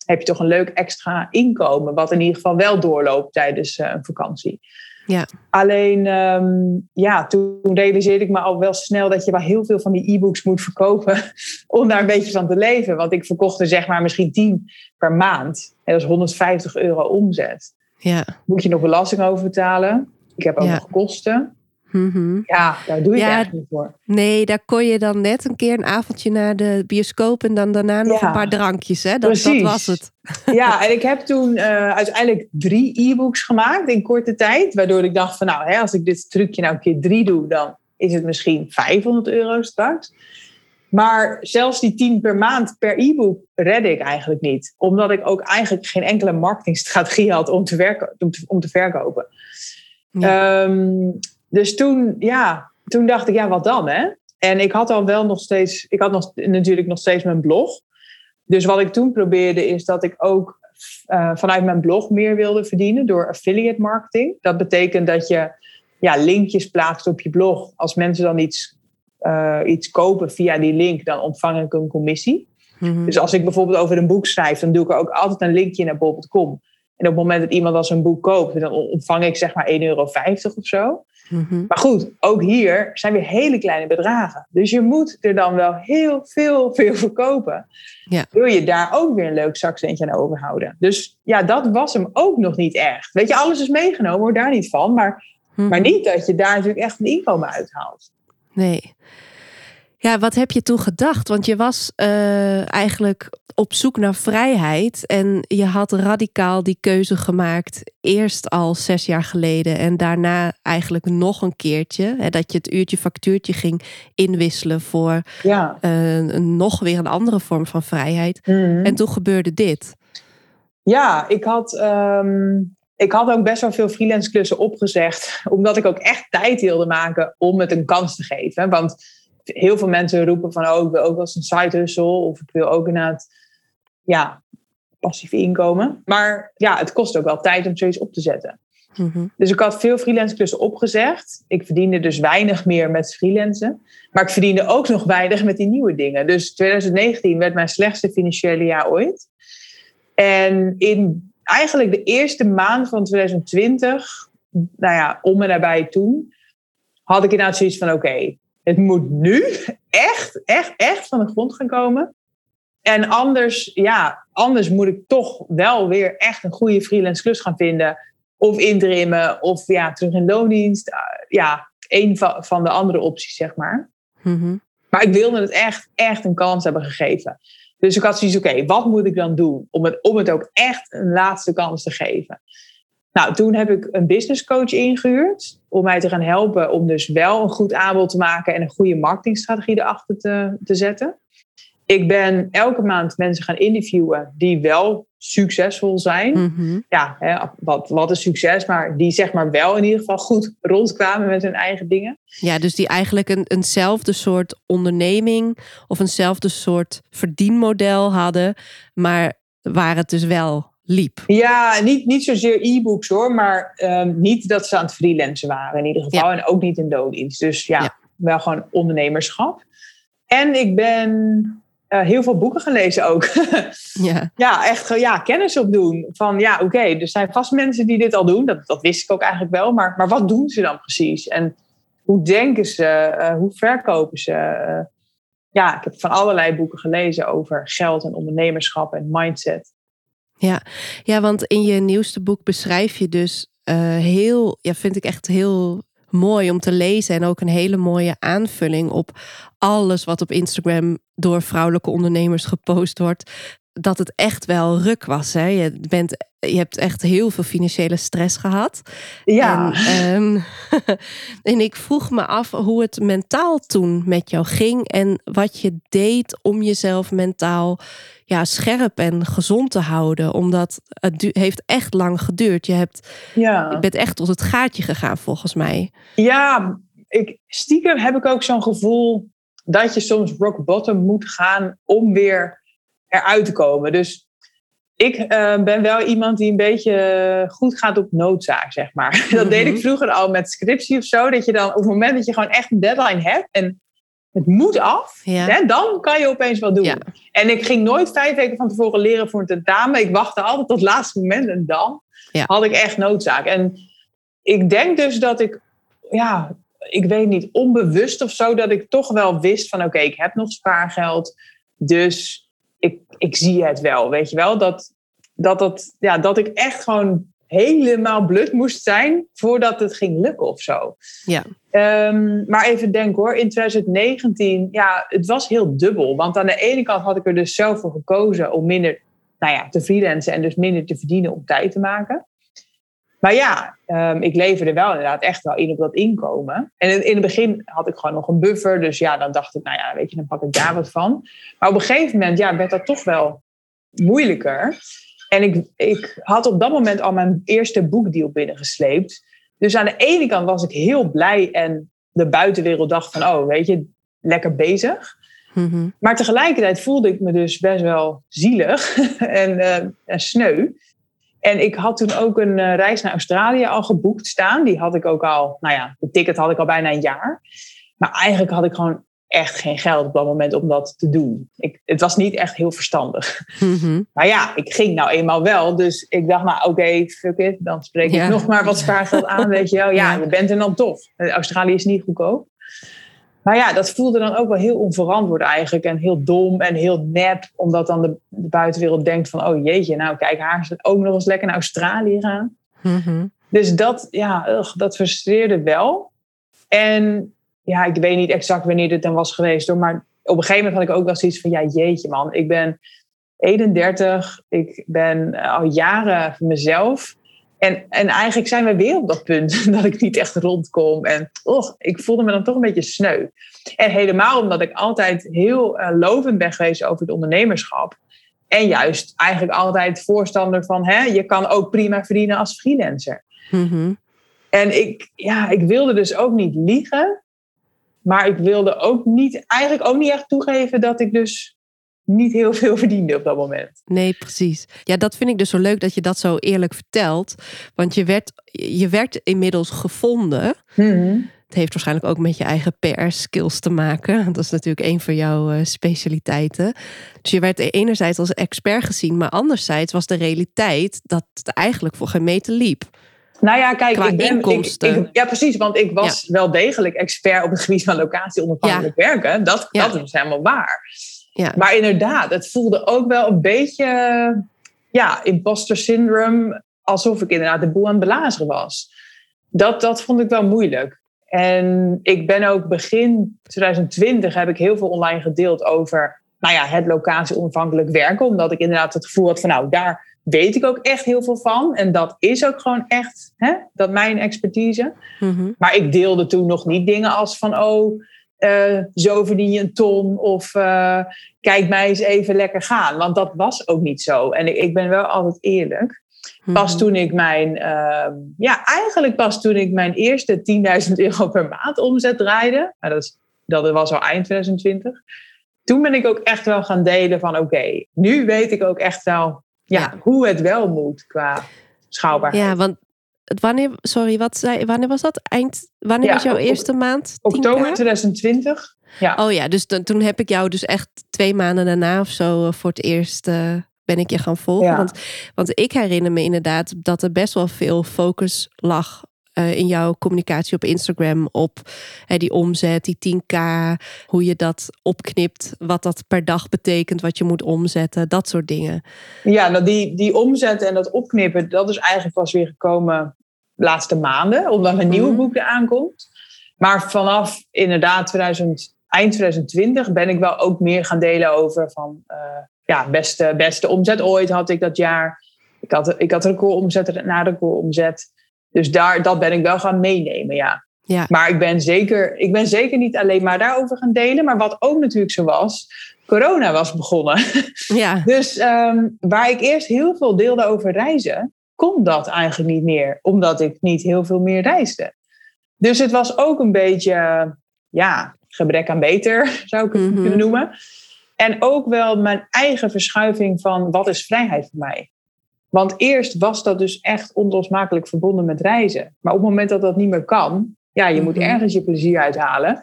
Speaker 2: heb je toch een leuk extra inkomen. Wat in ieder geval wel doorloopt tijdens uh, een vakantie. Ja. Alleen, um, ja, toen realiseerde ik me al wel snel dat je wel heel veel van die e-books moet verkopen [laughs] om daar een beetje van te leven. Want ik verkocht er zeg maar misschien 10 per maand. En dat is 150 euro omzet.
Speaker 1: Ja.
Speaker 2: Moet je nog belasting over betalen. Ik heb ook
Speaker 1: Ja.
Speaker 2: nog kosten.
Speaker 1: Mhm.
Speaker 2: Ja, daar doe je
Speaker 1: Ja.
Speaker 2: eigenlijk niet voor.
Speaker 1: Nee, daar kon je dan net een keer een avondje naar de bioscoop en dan daarna nog
Speaker 2: Ja.
Speaker 1: een paar drankjes. Hè? Dat, dat was het. [laughs]
Speaker 2: Ja, en ik heb toen eh, uiteindelijk drie e-books gemaakt in korte tijd. Waardoor ik dacht van nou, hè, als ik dit trucje nou een keer drie doe, dan is het misschien 500 euro straks. Maar zelfs die 10 per maand per e-book redde ik eigenlijk niet. Omdat ik ook eigenlijk geen enkele marketingstrategie had om te, werken, om te, om te verkopen. Ehm, dus toen, ja, toen dacht ik, ja, wat dan hè? En ik had al wel nog steeds, ik had nog, natuurlijk nog steeds mijn blog. Dus wat ik toen probeerde is dat ik ook eh, vanuit mijn blog meer wilde verdienen door affiliate marketing. Dat betekent dat je ja, linkjes plaatst op je blog. Als mensen dan iets, eh, iets kopen via die link, dan ontvang ik een commissie.
Speaker 1: Mhm.
Speaker 2: Dus als ik bijvoorbeeld over een boek schrijf, dan doe ik er ook altijd een linkje naar bol.com. En op het moment dat iemand als een boek koopt, dan ontvang ik zeg maar 1,50 euro of zo.
Speaker 1: Mhm.
Speaker 2: Maar goed, ook hier zijn weer hele kleine bedragen. Dus je moet er dan wel heel veel, veel verkopen.
Speaker 1: Ja.
Speaker 2: Wil je daar ook weer een leuk zakcentje aan overhouden. Dus ja, dat was hem ook nog niet echt. Weet je, alles is meegenomen, hoor daar niet van. Maar,
Speaker 1: Mhm.
Speaker 2: maar niet dat je daar natuurlijk echt een inkomen uithaalt.
Speaker 1: Nee. Ja, wat heb je toen gedacht? Want je was eh, eigenlijk op zoek naar vrijheid en je had radicaal die keuze gemaakt. Eerst al zes jaar geleden en daarna eigenlijk nog een keertje. Hè, dat je het uurtje factuurtje ging inwisselen voor
Speaker 2: Ja.
Speaker 1: eh, een, nog weer een andere vorm van vrijheid.
Speaker 2: Mhm.
Speaker 1: En toen gebeurde dit.
Speaker 2: Ja, ik had, ehm, ik had ook best wel veel freelance klussen opgezegd. Omdat ik ook echt tijd wilde maken om het een kans te geven. Want heel veel mensen roepen van... oh, ik wil ook wel eens een side hustle. Of ik wil ook inderdaad ja, passief inkomen. Maar ja, het kost ook wel tijd om zoiets op te zetten.
Speaker 1: Mhm.
Speaker 2: Dus ik had veel freelance klussen opgezegd. Ik verdiende dus weinig meer met freelancen. Maar ik verdiende ook nog weinig met die nieuwe dingen. Dus 2019 werd mijn slechtste financiële jaar ooit. En in eigenlijk de eerste maand van 2020, nou ja, om en nabij toen, had ik inderdaad zoiets van: oké, het moet nu echt, echt, echt van de grond gaan komen. En anders, ja, anders moet ik toch wel weer echt een goede freelance klus gaan vinden. Of intrimmen, of ja, terug in loondienst. Uh, ja, een van, van de andere opties, zeg maar.
Speaker 1: Mhm.
Speaker 2: Maar ik wilde het echt, echt een kans hebben gegeven. Dus ik had zoiets, oké, wat moet ik dan doen om het, om het ook echt een laatste kans te geven? Nou, toen heb ik een business coach ingehuurd om mij te gaan helpen om dus wel een goed aanbod te maken en een goede marketingstrategie erachter te, te zetten. Ik ben elke maand mensen gaan interviewen die wel succesvol zijn.
Speaker 1: Mhm.
Speaker 2: Ja, hè, wat, wat is succes, maar die zeg maar wel in ieder geval goed rondkwamen met hun eigen dingen.
Speaker 1: Ja, dus die eigenlijk een, eenzelfde soort onderneming of eenzelfde soort verdienmodel hadden, maar waar het dus wel liep.
Speaker 2: Ja, niet, niet zozeer e-books hoor, maar ehm, niet dat ze aan het freelancen waren in ieder geval. En ook niet in dooddienst. Dus ja,
Speaker 1: Ja.
Speaker 2: wel gewoon ondernemerschap. En ik ben eh, heel veel boeken gelezen ook. [laughs]
Speaker 1: Ja,
Speaker 2: ja, echt ge- ja, kennis opdoen. Van ja, oké, er zijn vast mensen die dit al doen. Dat, dat wist ik ook eigenlijk wel. Maar, maar wat doen ze dan precies? En hoe denken ze? Eh, hoe verkopen ze? Eh, ja, ik heb van allerlei boeken gelezen over geld en ondernemerschap en mindset.
Speaker 1: Ja. ja, want in je nieuwste boek beschrijf je dus eh, heel, ja, vind ik echt heel mooi om te lezen en ook een hele mooie aanvulling op alles wat op Instagram door vrouwelijke ondernemers gepost wordt. Dat het echt wel ruk was. Hè? Je, bent, je hebt echt heel veel financiële stress gehad.
Speaker 2: Ja,
Speaker 1: En, ehm, [laughs] en ik vroeg me af hoe het mentaal toen met jou ging en wat je deed om jezelf mentaal ja, scherp en gezond te houden. Omdat het heeft echt lang geduurd. Je, hebt,
Speaker 2: ja.
Speaker 1: je bent echt tot het gaatje gegaan volgens mij.
Speaker 2: Ja, ik, stiekem heb ik ook zo'n gevoel dat je soms rock bottom moet gaan om weer eruit te komen. Dus ik eh, ben wel iemand die een beetje goed gaat op noodzaak, zeg maar. [laughs] Dat deed ik
Speaker 1: Mhm.
Speaker 2: vroeger al met scriptie of zo. Dat je dan op het moment dat je gewoon echt een deadline hebt en het moet af,
Speaker 1: Ja.
Speaker 2: hè, dan kan je opeens wat doen.
Speaker 1: Ja.
Speaker 2: En ik ging nooit vijf weken van tevoren leren voor een tentamen. Ik wachtte altijd tot het laatste moment en dan
Speaker 1: Ja.
Speaker 2: had ik echt noodzaak. En ik denk dus dat ik, ja, ik weet niet, onbewust of zo, dat ik toch wel wist van oké, ik heb nog spaargeld. Dus ik, ik zie het wel, weet je wel. Dat, dat, dat, ja, dat ik echt gewoon helemaal blut moest zijn voordat het ging lukken of zo.
Speaker 1: Ja.
Speaker 2: Ehm, maar even denk hoor, in 2019, ja, het was heel dubbel. Want aan de ene kant had ik er dus zelf voor gekozen om minder nou ja, te freelancen en dus minder te verdienen om tijd te maken. Maar ja, um, ik leverde wel inderdaad echt wel in op dat inkomen. En in, in, het begin had ik gewoon nog een buffer. Dus ja, dan dacht ik, nou ja, weet je, dan pak ik daar wat van. Maar op een gegeven moment ja, werd dat toch wel moeilijker. En ik, ik had op dat moment al mijn eerste boekdeal binnengesleept. Dus aan de ene kant was ik heel blij en de buitenwereld dacht van, oh, weet je, lekker bezig. Mhm. Maar tegelijkertijd voelde ik me dus best wel zielig [laughs] en, uh, en sneu. En ik had toen ook een uh, reis naar Australië al geboekt staan. Die had ik ook al, nou ja, de ticket had ik al bijna een jaar. Maar eigenlijk had ik gewoon echt geen geld op dat moment om dat te doen. Ik, het was niet echt heel verstandig. Mm Maar ja, ik ging nou eenmaal wel. Dus ik dacht, nou oké, okay, fuck it. Dan spreek ik nog maar wat spaargeld aan, weet je wel. Ja, je bent er dan toch. Australië is niet goedkoop. Maar ja, dat voelde dan ook wel heel onverantwoord eigenlijk. En heel dom en heel nep. Omdat dan de, de buitenwereld denkt van... oh jeetje, nou kijk, haar is ook nog eens lekker naar Australië gaan. Mm Dus dat, ja, ugh, dat frustreerde wel. En ja, ik weet niet exact wanneer dit dan was geweest. Hoor, maar op een gegeven moment had ik ook wel zoiets van... ja, jeetje man, ik ben 31. Ik ben al jaren mezelf. En, en eigenlijk zijn we weer op dat punt [laughs] dat ik niet echt rondkom. En och, ik voelde me dan toch een beetje sneu. En helemaal omdat ik altijd heel uh, lovend ben geweest over het ondernemerschap. En juist eigenlijk altijd voorstander van, hè, je kan ook prima verdienen als freelancer. Mm En ik, ja, ik wilde dus ook niet liegen. Maar ik wilde ook niet, eigenlijk ook niet echt toegeven dat ik dus niet heel veel [laughs] verdiende op dat moment.
Speaker 1: Nee, precies. Ja, dat vind ik dus zo leuk dat je dat zo eerlijk vertelt. Want je werd, je werd inmiddels gevonden. Mhm. Het heeft waarschijnlijk ook met je eigen PR-skills te maken. [laughs] Dat is natuurlijk een van jouw uh, specialiteiten. Dus je werd enerzijds als expert gezien, maar anderzijds was de realiteit dat het eigenlijk voor geen meter liep.
Speaker 2: Nou ja, kijk, ik ben, inkomsten. Ik, ja, precies, want ik was wel degelijk expert op het gebied van locatie onafhankelijk werken. Dat, dat is helemaal waar. Ja. Maar inderdaad, het voelde ook wel een beetje, ja, imposter syndrome, alsof ik inderdaad de boel aan het belazeren was. Dat, dat vond ik wel moeilijk. En ik ben ook begin 2020 heb ik heel veel online gedeeld over nou ja, het locatie onafhankelijk werken. Omdat ik inderdaad het gevoel had van nou, daar weet ik ook echt heel veel van. En dat is ook gewoon echt hè, dat mijn expertise. Mhm. Maar ik deelde toen nog niet dingen als van oh, uh, zo verdien je een ton of uh, kijk mij eens even lekker gaan. Want dat was ook niet zo. En ik, ik ben wel altijd eerlijk. Pas mhm. toen ik mijn, uh, ja, eigenlijk pas toen ik mijn eerste 10.000 euro per maand omzet draaide. Nou, dat, is, dat was al eind 2020. Toen ben ik ook echt wel gaan delen van oké, nu weet ik ook echt wel ja, hoe het wel moet qua schouwbaarheid.
Speaker 1: Ja, want wanneer, sorry, wat zei, wanneer was dat? Eind, wanneer was jouw eerste maand?
Speaker 2: Oktober 2020. Ja.
Speaker 1: Oh ja, dus toen heb ik jou dus echt twee maanden daarna of zo uh, voor het eerst uh, ben ik je gaan volgen. Want, want ik herinner me inderdaad dat er best wel veel focus lag uh, in jouw communicatie op Instagram op uh, die omzet, die 10k, hoe je dat opknipt, wat dat per dag betekent, wat je moet omzetten, dat soort dingen.
Speaker 2: Ja, nou die, die omzet en dat opknippen, dat is eigenlijk pas weer gekomen laatste maanden, omdat een nieuwe mhm. boek eraan komt. Maar vanaf inderdaad 2000, eind 2020 ben ik wel ook meer gaan delen over van uh, ja, beste, beste omzet ooit had ik dat jaar. Ik had, ik had record omzet na record omzet. Dus daar, dat ben ik wel gaan meenemen, ja. ja. Maar ik ben, zeker, ik ben zeker niet alleen maar daarover gaan delen. Maar wat ook natuurlijk zo was, corona was begonnen. [laughs] Ja. dus um, waar ik eerst heel veel deelde over reizen, kon dat eigenlijk niet meer. Omdat ik niet heel veel meer reisde. Dus het was ook een beetje, ja, gebrek aan beter, [laughs] zou ik het mhm. kunnen noemen. En ook wel mijn eigen verschuiving van wat is vrijheid voor mij. Want eerst was dat dus echt onlosmakelijk verbonden met reizen. Maar op het moment dat dat niet meer kan, ja, je moet mhm. ergens je plezier uithalen.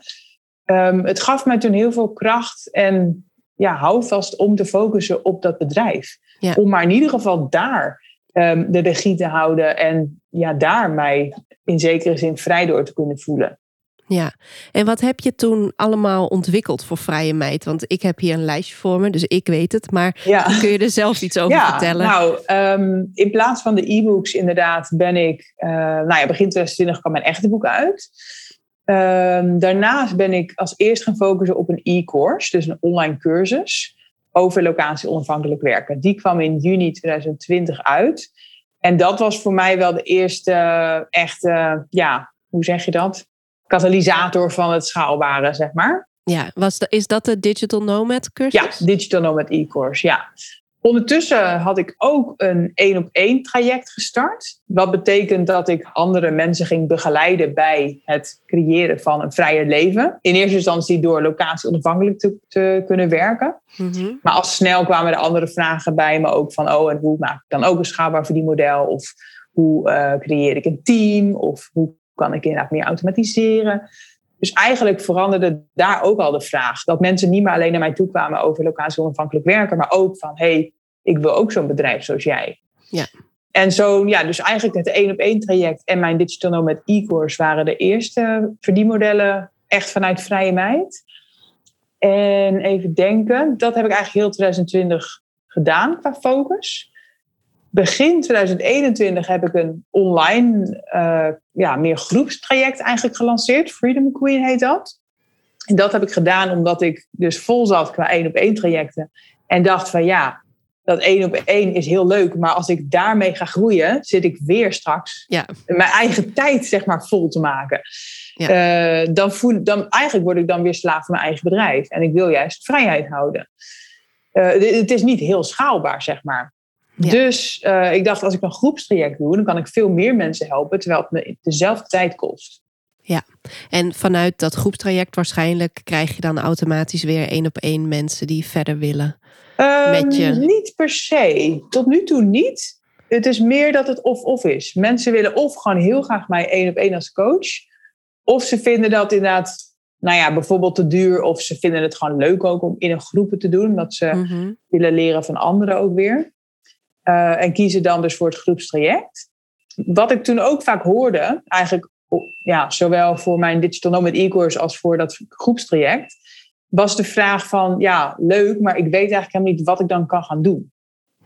Speaker 2: Um, het gaf mij toen heel veel kracht en ja, houvast om te focussen op dat bedrijf. Om maar in ieder geval daar um, de regie te houden en ja, daar mij in zekere zin vrij door te kunnen voelen.
Speaker 1: Ja, en wat heb je toen allemaal ontwikkeld voor Vrije Meid? Want ik heb hier een lijstje voor me, dus ik weet het. Maar kun je er zelf iets over
Speaker 2: ja,
Speaker 1: vertellen?
Speaker 2: Nou, ehm, in plaats van de e-books inderdaad ben ik... Uh, nou ja, begin 2020 kwam mijn echte boek uit. Um, daarnaast ben ik als eerst gaan focussen op een e-course, dus een online cursus over locatie onafhankelijk werken. Die kwam in juni 2020 uit. En dat was voor mij wel de eerste echte, ja, hoe zeg je dat? Katalysator van het schaalbare, zeg maar.
Speaker 1: Ja, was de, is dat de Digital Nomad cursus?
Speaker 2: Ja, Digital Nomad e-course, ja. Ondertussen had ik ook een één op één traject gestart. Wat betekent dat ik andere mensen ging begeleiden bij het creëren van een vrijer leven. In eerste instantie door locatie onafhankelijk te, te kunnen werken. Mhm. Maar al snel kwamen er andere vragen bij me ook van, oh, en hoe maak ik dan ook een schaalbaar verdienmodel? Of hoe uh, creëer ik een team? Of hoe kan ik inderdaad meer automatiseren? Dus eigenlijk veranderde daar ook al de vraag. Dat mensen niet meer alleen naar mij toe kwamen over locatie onafhankelijk werken, maar ook van hey, ik wil ook zo'n bedrijf zoals jij.
Speaker 1: Ja.
Speaker 2: En zo, ja, dus eigenlijk het één op één traject en mijn Digital Nomad e-course waren de eerste verdienmodellen echt vanuit vrije meid. En even denken, dat heb ik eigenlijk heel 2020 gedaan qua focus. Begin 2021 heb ik een online, uh, ja, meer groepstraject eigenlijk gelanceerd. Freedom Queen heet dat. En dat heb ik gedaan omdat ik dus vol zat qua één op één trajecten. En dacht van ja, dat één op één is heel leuk. Maar als ik daarmee ga groeien, zit ik weer straks
Speaker 1: ja.
Speaker 2: mijn eigen tijd zeg maar vol te maken. Ja. Uh, dan voel, dan, eigenlijk word ik dan weer slaaf van mijn eigen bedrijf. En ik wil juist vrijheid houden. Uh, het is niet heel schaalbaar, zeg maar. Dus uh, ik dacht, als ik een groepstraject doe, dan kan ik veel meer mensen helpen, terwijl het me dezelfde tijd kost.
Speaker 1: Ja, en vanuit dat groepstraject waarschijnlijk krijg je dan automatisch weer één op één mensen die verder willen
Speaker 2: um, met je. Niet per se. Tot nu toe niet. Het is meer dat het of-of is. Mensen willen of gewoon heel graag mij één op één als coach. Of ze vinden dat inderdaad, nou ja, bijvoorbeeld te duur. Of ze vinden het gewoon leuk ook om in een groepen te doen. Omdat ze mhm. willen leren van anderen ook weer. Uh, en kiezen dan dus voor het groepstraject. Wat ik toen ook vaak hoorde, eigenlijk ja, zowel voor mijn Digital Nomad e-course als voor dat groepstraject, was de vraag van, ja, leuk, maar ik weet eigenlijk helemaal niet wat ik dan kan gaan doen.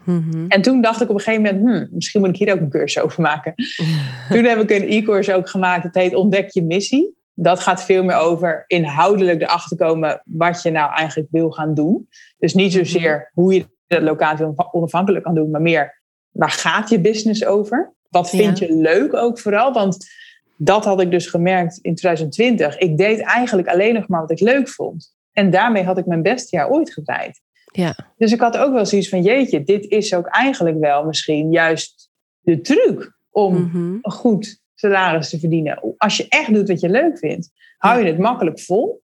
Speaker 2: Mhm. En toen dacht ik op een gegeven moment, hmm, misschien moet ik hier ook een cursus over maken. [laughs] toen heb ik een e-course ook gemaakt, het heet Ontdek je missie. Dat gaat veel meer over inhoudelijk erachter komen wat je nou eigenlijk wil gaan doen. Dus niet zozeer mhm. hoe je de locatie onafhankelijk kan doen, maar meer waar gaat je business over? Wat vind je leuk ook vooral? Want dat had ik dus gemerkt in 2020. Ik deed eigenlijk alleen nog maar wat ik leuk vond. En daarmee had ik mijn beste jaar ooit gedraaid.
Speaker 1: Ja.
Speaker 2: Dus ik had ook wel zoiets van, jeetje, dit is ook eigenlijk wel misschien juist de truc om mhm. een goed salaris te verdienen. Als je echt doet wat je leuk vindt, hou je het makkelijk vol.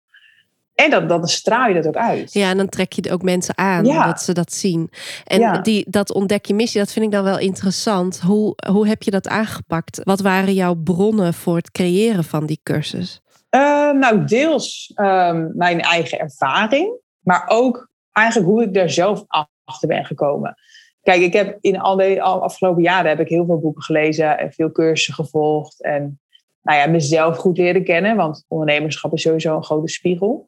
Speaker 2: En dan, dan straal je dat ook uit.
Speaker 1: Ja, en dan trek je ook mensen aan dat ze dat zien. En die, dat ontdek je missie, dat vind ik dan wel interessant. Hoe, hoe heb je dat aangepakt? Wat waren jouw bronnen voor het creëren van die cursus?
Speaker 2: Uh, nou, deels um, mijn eigen ervaring, maar ook eigenlijk hoe ik daar zelf achter ben gekomen. Kijk, ik heb in al de afgelopen jaren heb ik heel veel boeken gelezen en veel cursussen gevolgd. En nou ja, mezelf goed leren kennen, want ondernemerschap is sowieso een grote spiegel.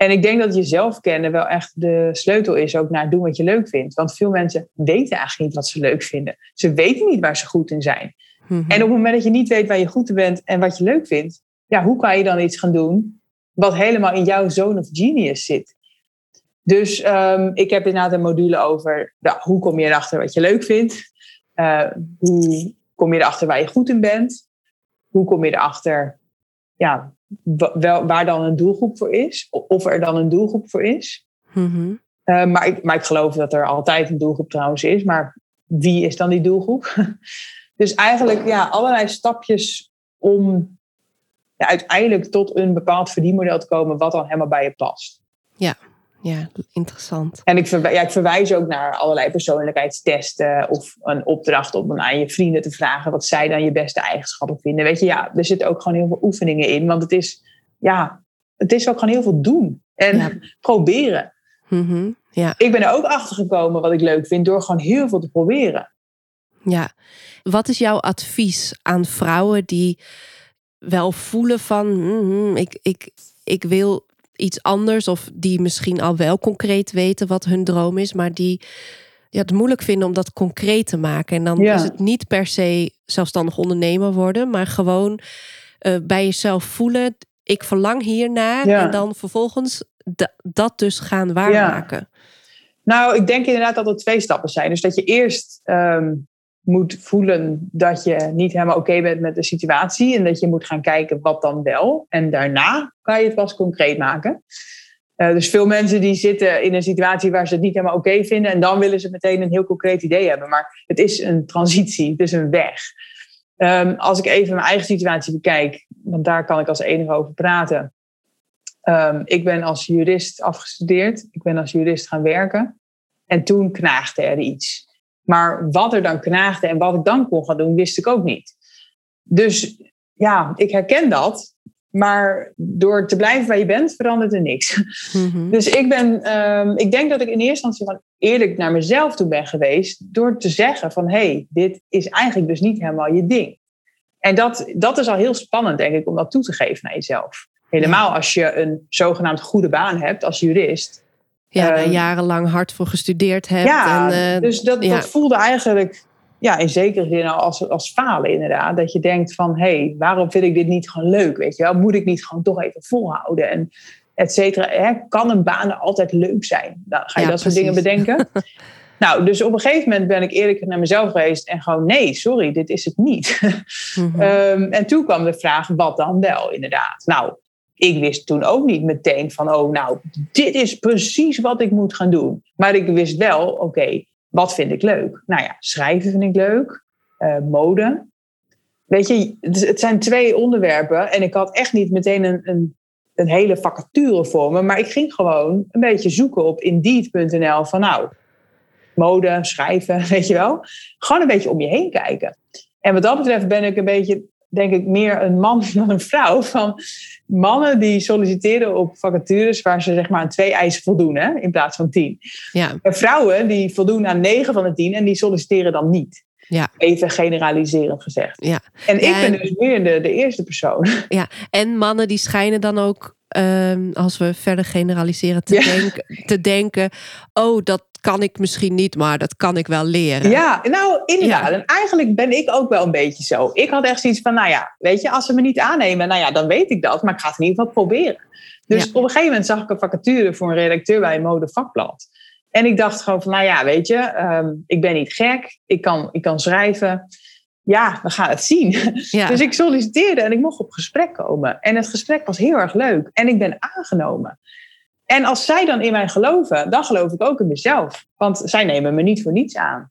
Speaker 2: En ik denk dat jezelf kennen wel echt de sleutel is ook naar doen wat je leuk vindt. Want veel mensen weten eigenlijk niet wat ze leuk vinden. Ze weten niet waar ze goed in zijn. Mhm. En op het moment dat je niet weet waar je goed in bent en wat je leuk vindt, ja, hoe kan je dan iets gaan doen wat helemaal in jouw zone of genius zit? Dus um, ik heb inderdaad een module over nou, hoe kom je erachter wat je leuk vindt? Uh, hoe kom je erachter waar je goed in bent? Hoe kom je erachter ja, wel, waar dan een doelgroep voor is, of er dan een doelgroep voor is.
Speaker 1: Mhm.
Speaker 2: Eh, maar, ik, maar ik geloof dat er altijd een doelgroep trouwens is, maar wie is dan die doelgroep? [laughs] dus eigenlijk ja, allerlei stapjes om ja, uiteindelijk tot een bepaald verdienmodel te komen wat dan helemaal bij je past.
Speaker 1: Ja, ja, interessant.
Speaker 2: En ik, ja, ik verwijs ook naar allerlei persoonlijkheidstesten of een opdracht om aan je vrienden te vragen wat zij dan je beste eigenschappen vinden. Weet je, ja, er zitten ook gewoon heel veel oefeningen in, want het is, ja, het is ook gewoon heel veel doen en proberen.
Speaker 1: Mm ja.
Speaker 2: Ik ben er ook achter gekomen wat ik leuk vind door gewoon heel veel te proberen.
Speaker 1: Ja, wat is jouw advies aan vrouwen die wel voelen van mm, ik, ik, ik wil iets anders. Of die misschien al wel concreet weten wat hun droom is, maar die ja, het moeilijk vinden om dat concreet te maken. En dan is het niet per se zelfstandig ondernemer worden, maar gewoon uh, bij jezelf voelen. Ik verlang hiernaar. En dan vervolgens dat dus gaan waarmaken.
Speaker 2: Nou, ik denk inderdaad dat er twee stappen zijn. Dus dat je eerst ehm, moet voelen dat je niet helemaal oké bent met de situatie. En dat je moet gaan kijken wat dan wel. En daarna kan je het pas concreet maken. Uh, dus veel mensen die zitten in een situatie waar ze het niet helemaal oké vinden. En dan willen ze meteen een heel concreet idee hebben. Maar het is een transitie, het is een weg. Um, als ik even mijn eigen situatie bekijk, want daar kan ik als enige over praten. Um, ik ben als jurist afgestudeerd. Ik ben als jurist gaan werken. En toen knaagde er iets. Maar wat er dan knaagde en wat ik dan kon gaan doen, wist ik ook niet. Dus ja, ik herken dat. Maar door te blijven waar je bent, verandert er niks. Mhm. Dus ik ben, um, ik denk dat ik in eerste instantie van eerlijk naar mezelf toe ben geweest. Door te zeggen van, hé, hey, dit is eigenlijk dus niet helemaal je ding. En dat, dat is al heel spannend, denk ik, om dat toe te geven naar jezelf. Helemaal als je een zogenaamd goede baan hebt als jurist.
Speaker 1: Ja, daar ehm, jarenlang hard voor gestudeerd hebt.
Speaker 2: Ja, en, uh, dus dat, dat voelde eigenlijk ja, in zekere zin als, als falen inderdaad. Dat je denkt van, hé, hey, waarom vind ik dit niet gewoon leuk? Weet je wel? Moet ik niet gewoon toch even volhouden? En et cetera. Kan een baan altijd leuk zijn? Dan ga je dat soort dingen bedenken. [laughs] nou, dus op een gegeven moment ben ik eerlijk naar mezelf geweest en gewoon, nee, sorry, dit is het niet. Mhm. [laughs] Ehm, en toen kwam de vraag, wat dan wel, inderdaad? Nou, ik wist toen ook niet meteen van, oh, nou, dit is precies wat ik moet gaan doen. Maar ik wist wel, oké, wat vind ik leuk? Nou ja, schrijven vind ik leuk. Uh, mode. Weet je, het zijn twee onderwerpen. En ik had echt niet meteen een, een, een hele vacature voor me. Maar ik ging gewoon een beetje zoeken op Indeed.nl van nou, mode, schrijven, [laughs] weet je wel. Gewoon een beetje om je heen kijken. En wat dat betreft ben ik een beetje, denk ik, meer een man [laughs] dan een vrouw. Van mannen die solliciteren op vacatures waar ze zeg maar aan twee eisen voldoen, hè, in plaats van tien. Ja. En vrouwen die voldoen aan negen van de tien en die solliciteren dan niet. Ja. Even generaliserend gezegd. Ja. En ik ben dus meer de, de eerste persoon. [laughs]
Speaker 1: Ja, en mannen die schijnen dan ook, ehm, als we verder generaliseren, te, denken, te denken: oh, dat kan ik misschien niet, maar dat kan ik wel leren.
Speaker 2: Ja, nou inderdaad. En eigenlijk ben ik ook wel een beetje zo. Ik had echt zoiets van, nou ja, weet je, als ze me niet aannemen, nou ja, dan weet ik dat, maar ik ga het in ieder geval proberen. Dus op een gegeven moment zag ik een vacature voor een redacteur bij een modevakblad. En ik dacht gewoon van, nou ja, weet je, ehm, ik ben niet gek, ik kan, ik kan schrijven. Ja, we gaan het zien. [laughs] Dus ik solliciteerde en ik mocht op gesprek komen. En het gesprek was heel erg leuk. En ik ben aangenomen. En als zij dan in mij geloven, dan geloof ik ook in mezelf. Want zij nemen me niet voor niets aan.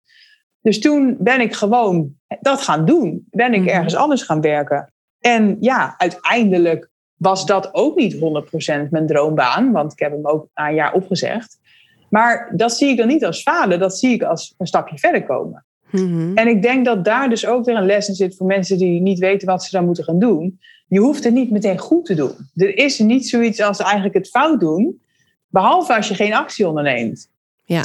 Speaker 2: Dus toen ben ik gewoon dat gaan doen. Ben ik mhm. ergens anders gaan werken. En ja, uiteindelijk was dat ook niet 100% mijn droombaan. Want ik heb hem ook na een jaar opgezegd. Maar dat zie ik dan niet als falen. Dat zie ik als een stapje verder komen. Mhm. En ik denk dat daar dus ook weer een les in zit voor mensen die niet weten wat ze dan moeten gaan doen. Je hoeft het niet meteen goed te doen. Er is niet zoiets als eigenlijk het fout doen. Behalve als je geen actie onderneemt. Ja.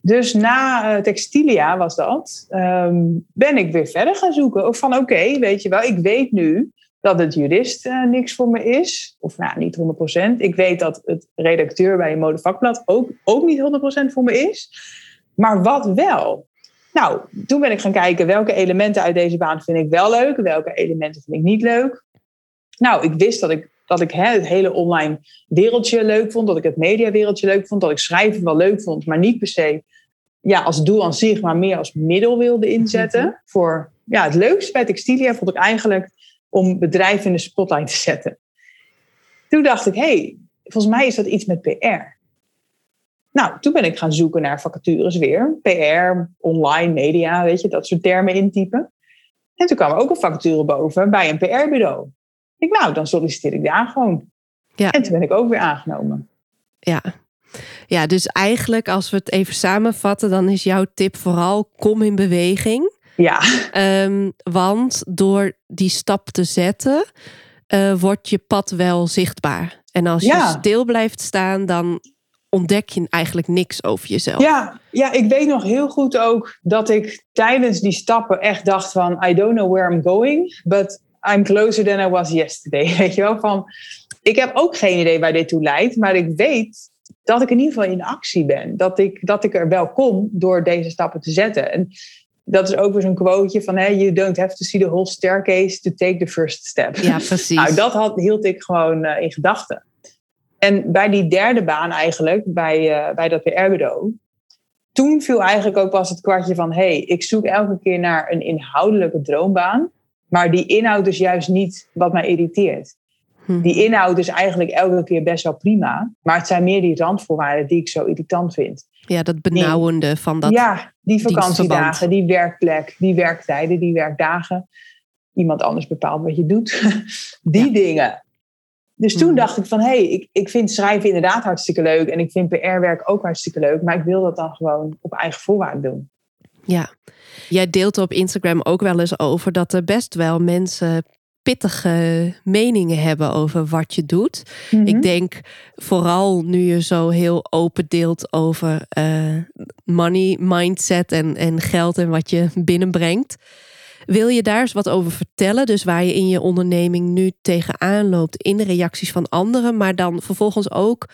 Speaker 2: Dus na uh, Textilia was dat, ehm, ben ik weer verder gaan zoeken. Of van oké, weet je wel, ik weet nu dat het jurist uh, niks voor me is. Of nou, niet 100%. Ik weet dat het redacteur bij een modevakblad ook, ook niet 100% voor me is. Maar wat wel? Nou, toen ben ik gaan kijken welke elementen uit deze baan vind ik wel leuk. Welke elementen vind ik niet leuk. Nou, ik wist dat ik dat ik hè, het hele online wereldje leuk vond, dat ik het mediawereldje leuk vond, dat ik schrijven wel leuk vond, maar niet per se ja, als doel aan zich, maar meer als middel wilde inzetten. Mhm. Voor ja, het leukste bij Textilia vond ik eigenlijk om bedrijven in de spotlight te zetten. Toen dacht ik, hé, hey, volgens mij is dat iets met PR. Nou, toen ben ik gaan zoeken naar vacatures weer. PR, online, media, weet je, dat soort termen intypen. En toen kwam er ook een vacature boven bij een PR-bureau. Ik, nou, dan solliciteer ik daar gewoon. Ja. En toen ben ik ook weer aangenomen.
Speaker 1: Ja. Ja, dus eigenlijk als we het even samenvatten, dan is jouw tip vooral kom in beweging.
Speaker 2: Ja.
Speaker 1: Um, want door die stap te zetten, uh, wordt je pad wel zichtbaar. En als je stil blijft staan, dan ontdek je eigenlijk niks over jezelf.
Speaker 2: Ja, ja, ik weet nog heel goed ook dat ik tijdens die stappen echt dacht van I don't know where I'm going, but I'm closer than I was yesterday. [laughs] Weet je wel, van ik heb ook geen idee waar dit toe leidt, maar ik weet dat ik in ieder geval in actie ben. Dat ik, dat ik er wel kom door deze stappen te zetten. En dat is ook weer zo'n quoteje van: hey, you don't have to see the whole staircase to take the first step.
Speaker 1: Ja, precies. [laughs]
Speaker 2: nou, dat had, hield ik gewoon uh, in gedachten. En bij die derde baan eigenlijk, bij, uh, bij dat PR-bureau, toen viel eigenlijk ook pas het kwartje van: hey, ik zoek elke keer naar een inhoudelijke droombaan, maar die inhoud is juist niet wat mij irriteert. Hmm. Die inhoud is eigenlijk elke keer best wel prima, maar het zijn meer die randvoorwaarden die ik zo irritant vind.
Speaker 1: Ja, dat benauwende van dat.
Speaker 2: Ja, die vakantiedagen, die werkplek, die werktijden, die werkdagen. Iemand anders bepaalt wat je doet. [laughs] die dingen. Dus toen hmm. dacht ik van, hé, hey, ik, ik vind schrijven inderdaad hartstikke leuk. En ik vind PR-werk ook hartstikke leuk. Maar ik wil dat dan gewoon op eigen voorwaarden doen.
Speaker 1: Ja, jij deelt op Instagram ook wel eens over dat er best wel mensen pittige meningen hebben over wat je doet. Ik mhm. denk vooral nu je zo heel open deelt over uh, money, mindset en, en geld en wat je binnenbrengt. Wil je daar eens wat over vertellen? Dus waar je in je onderneming nu tegenaan loopt in de reacties van anderen, maar dan vervolgens ook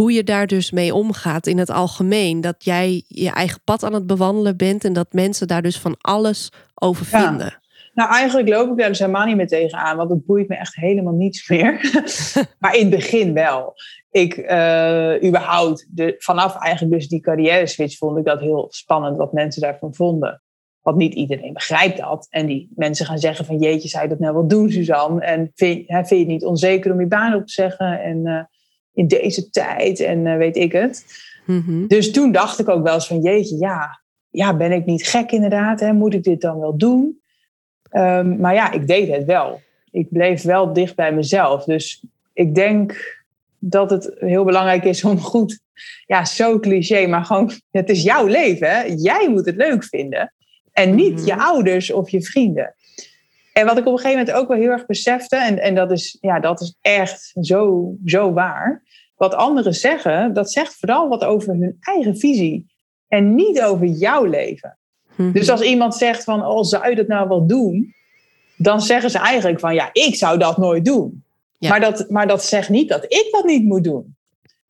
Speaker 1: hoe je daar dus mee omgaat in het algemeen. Dat jij je eigen pad aan het bewandelen bent en dat mensen daar dus van alles over vinden.
Speaker 2: Nou, eigenlijk loop ik daar dus helemaal niet meer tegenaan, want het boeit me echt helemaal niets meer. [laughs] maar in het begin wel. Ik, uh, überhaupt, de, vanaf eigenlijk dus die carrière switch vond ik dat heel spannend wat mensen daarvan vonden. Want niet iedereen begrijpt dat. En die mensen gaan zeggen van jeetje, zou je dat nou wel doen, Suzanne? En vind, hè, vind je het niet onzeker om je baan op te zeggen? En uh, in deze tijd en uh, weet ik het. Mm-hmm. Dus toen dacht ik ook wel eens van jeetje, ja, ja ben ik niet gek inderdaad? Hè? Moet ik dit dan wel doen? Um, maar ja, ik deed het wel. Ik bleef wel dicht bij mezelf. Dus ik denk dat het heel belangrijk is om goed, ja, zo cliché, maar gewoon, het is jouw leven. Hè? Jij moet het leuk vinden. En niet mhm. je ouders of je vrienden. En wat ik op een gegeven moment ook wel heel erg besefte, en, en dat, is, ja, dat is echt zo, zo waar. Wat anderen zeggen, dat zegt vooral wat over hun eigen visie. En niet over jouw leven. Mhm. Dus als iemand zegt van, oh, zou je dat nou wel doen? Dan zeggen ze eigenlijk van, ja, ik zou dat nooit doen. Maar, dat, maar dat zegt niet dat ik dat niet moet doen.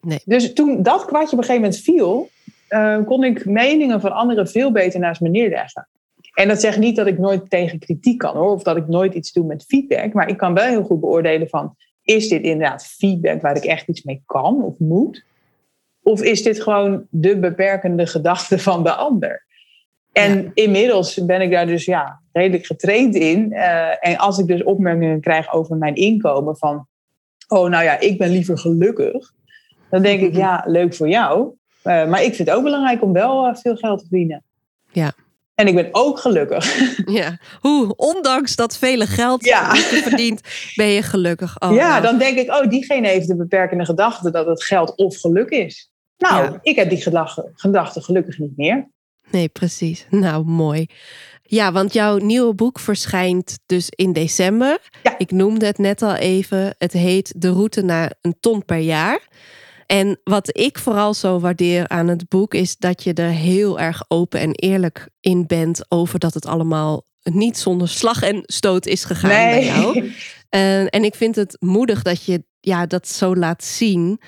Speaker 1: Nee.
Speaker 2: Dus toen dat kwartje op een gegeven moment viel, uh, kon ik meningen van anderen veel beter naast me neerleggen. En dat zegt niet dat ik nooit tegen kritiek kan hoor, of dat ik nooit iets doe met feedback. Maar ik kan wel heel goed beoordelen van, is dit inderdaad feedback waar ik echt iets mee kan of moet? Of is dit gewoon de beperkende gedachte [laughs] van de ander? En inmiddels ben ik daar dus ja, redelijk getraind in. Uh, en als ik dus opmerkingen krijg over mijn inkomen van... oh, nou ja, ik ben liever gelukkig. Dan denk ik, [laughs] ja, leuk voor jou. Uh, maar ik vind het ook belangrijk om wel uh, veel geld te verdienen.
Speaker 1: Ja.
Speaker 2: En ik ben ook gelukkig. [laughs]
Speaker 1: Ja, hoe, ondanks dat vele geld ja. je verdient, ben je gelukkig.
Speaker 2: Oh, ja, nou. dan denk ik, oh, diegene heeft de beperkende gedachte dat het geld of geluk is. Nou, ja. ik heb die gedachte, gedachte gelukkig niet meer.
Speaker 1: Nee, precies. Nou, mooi. Ja, want jouw nieuwe boek verschijnt dus in december.
Speaker 2: Ja.
Speaker 1: Ik noemde het net al even. Het heet De route naar een ton per jaar. En wat ik vooral zo waardeer aan het boek is dat je er heel erg open en eerlijk in bent over dat het allemaal niet zonder slag en stoot is gegaan
Speaker 2: nee.
Speaker 1: bij jou. [laughs] en ik vind het moedig dat je ja, dat zo laat zien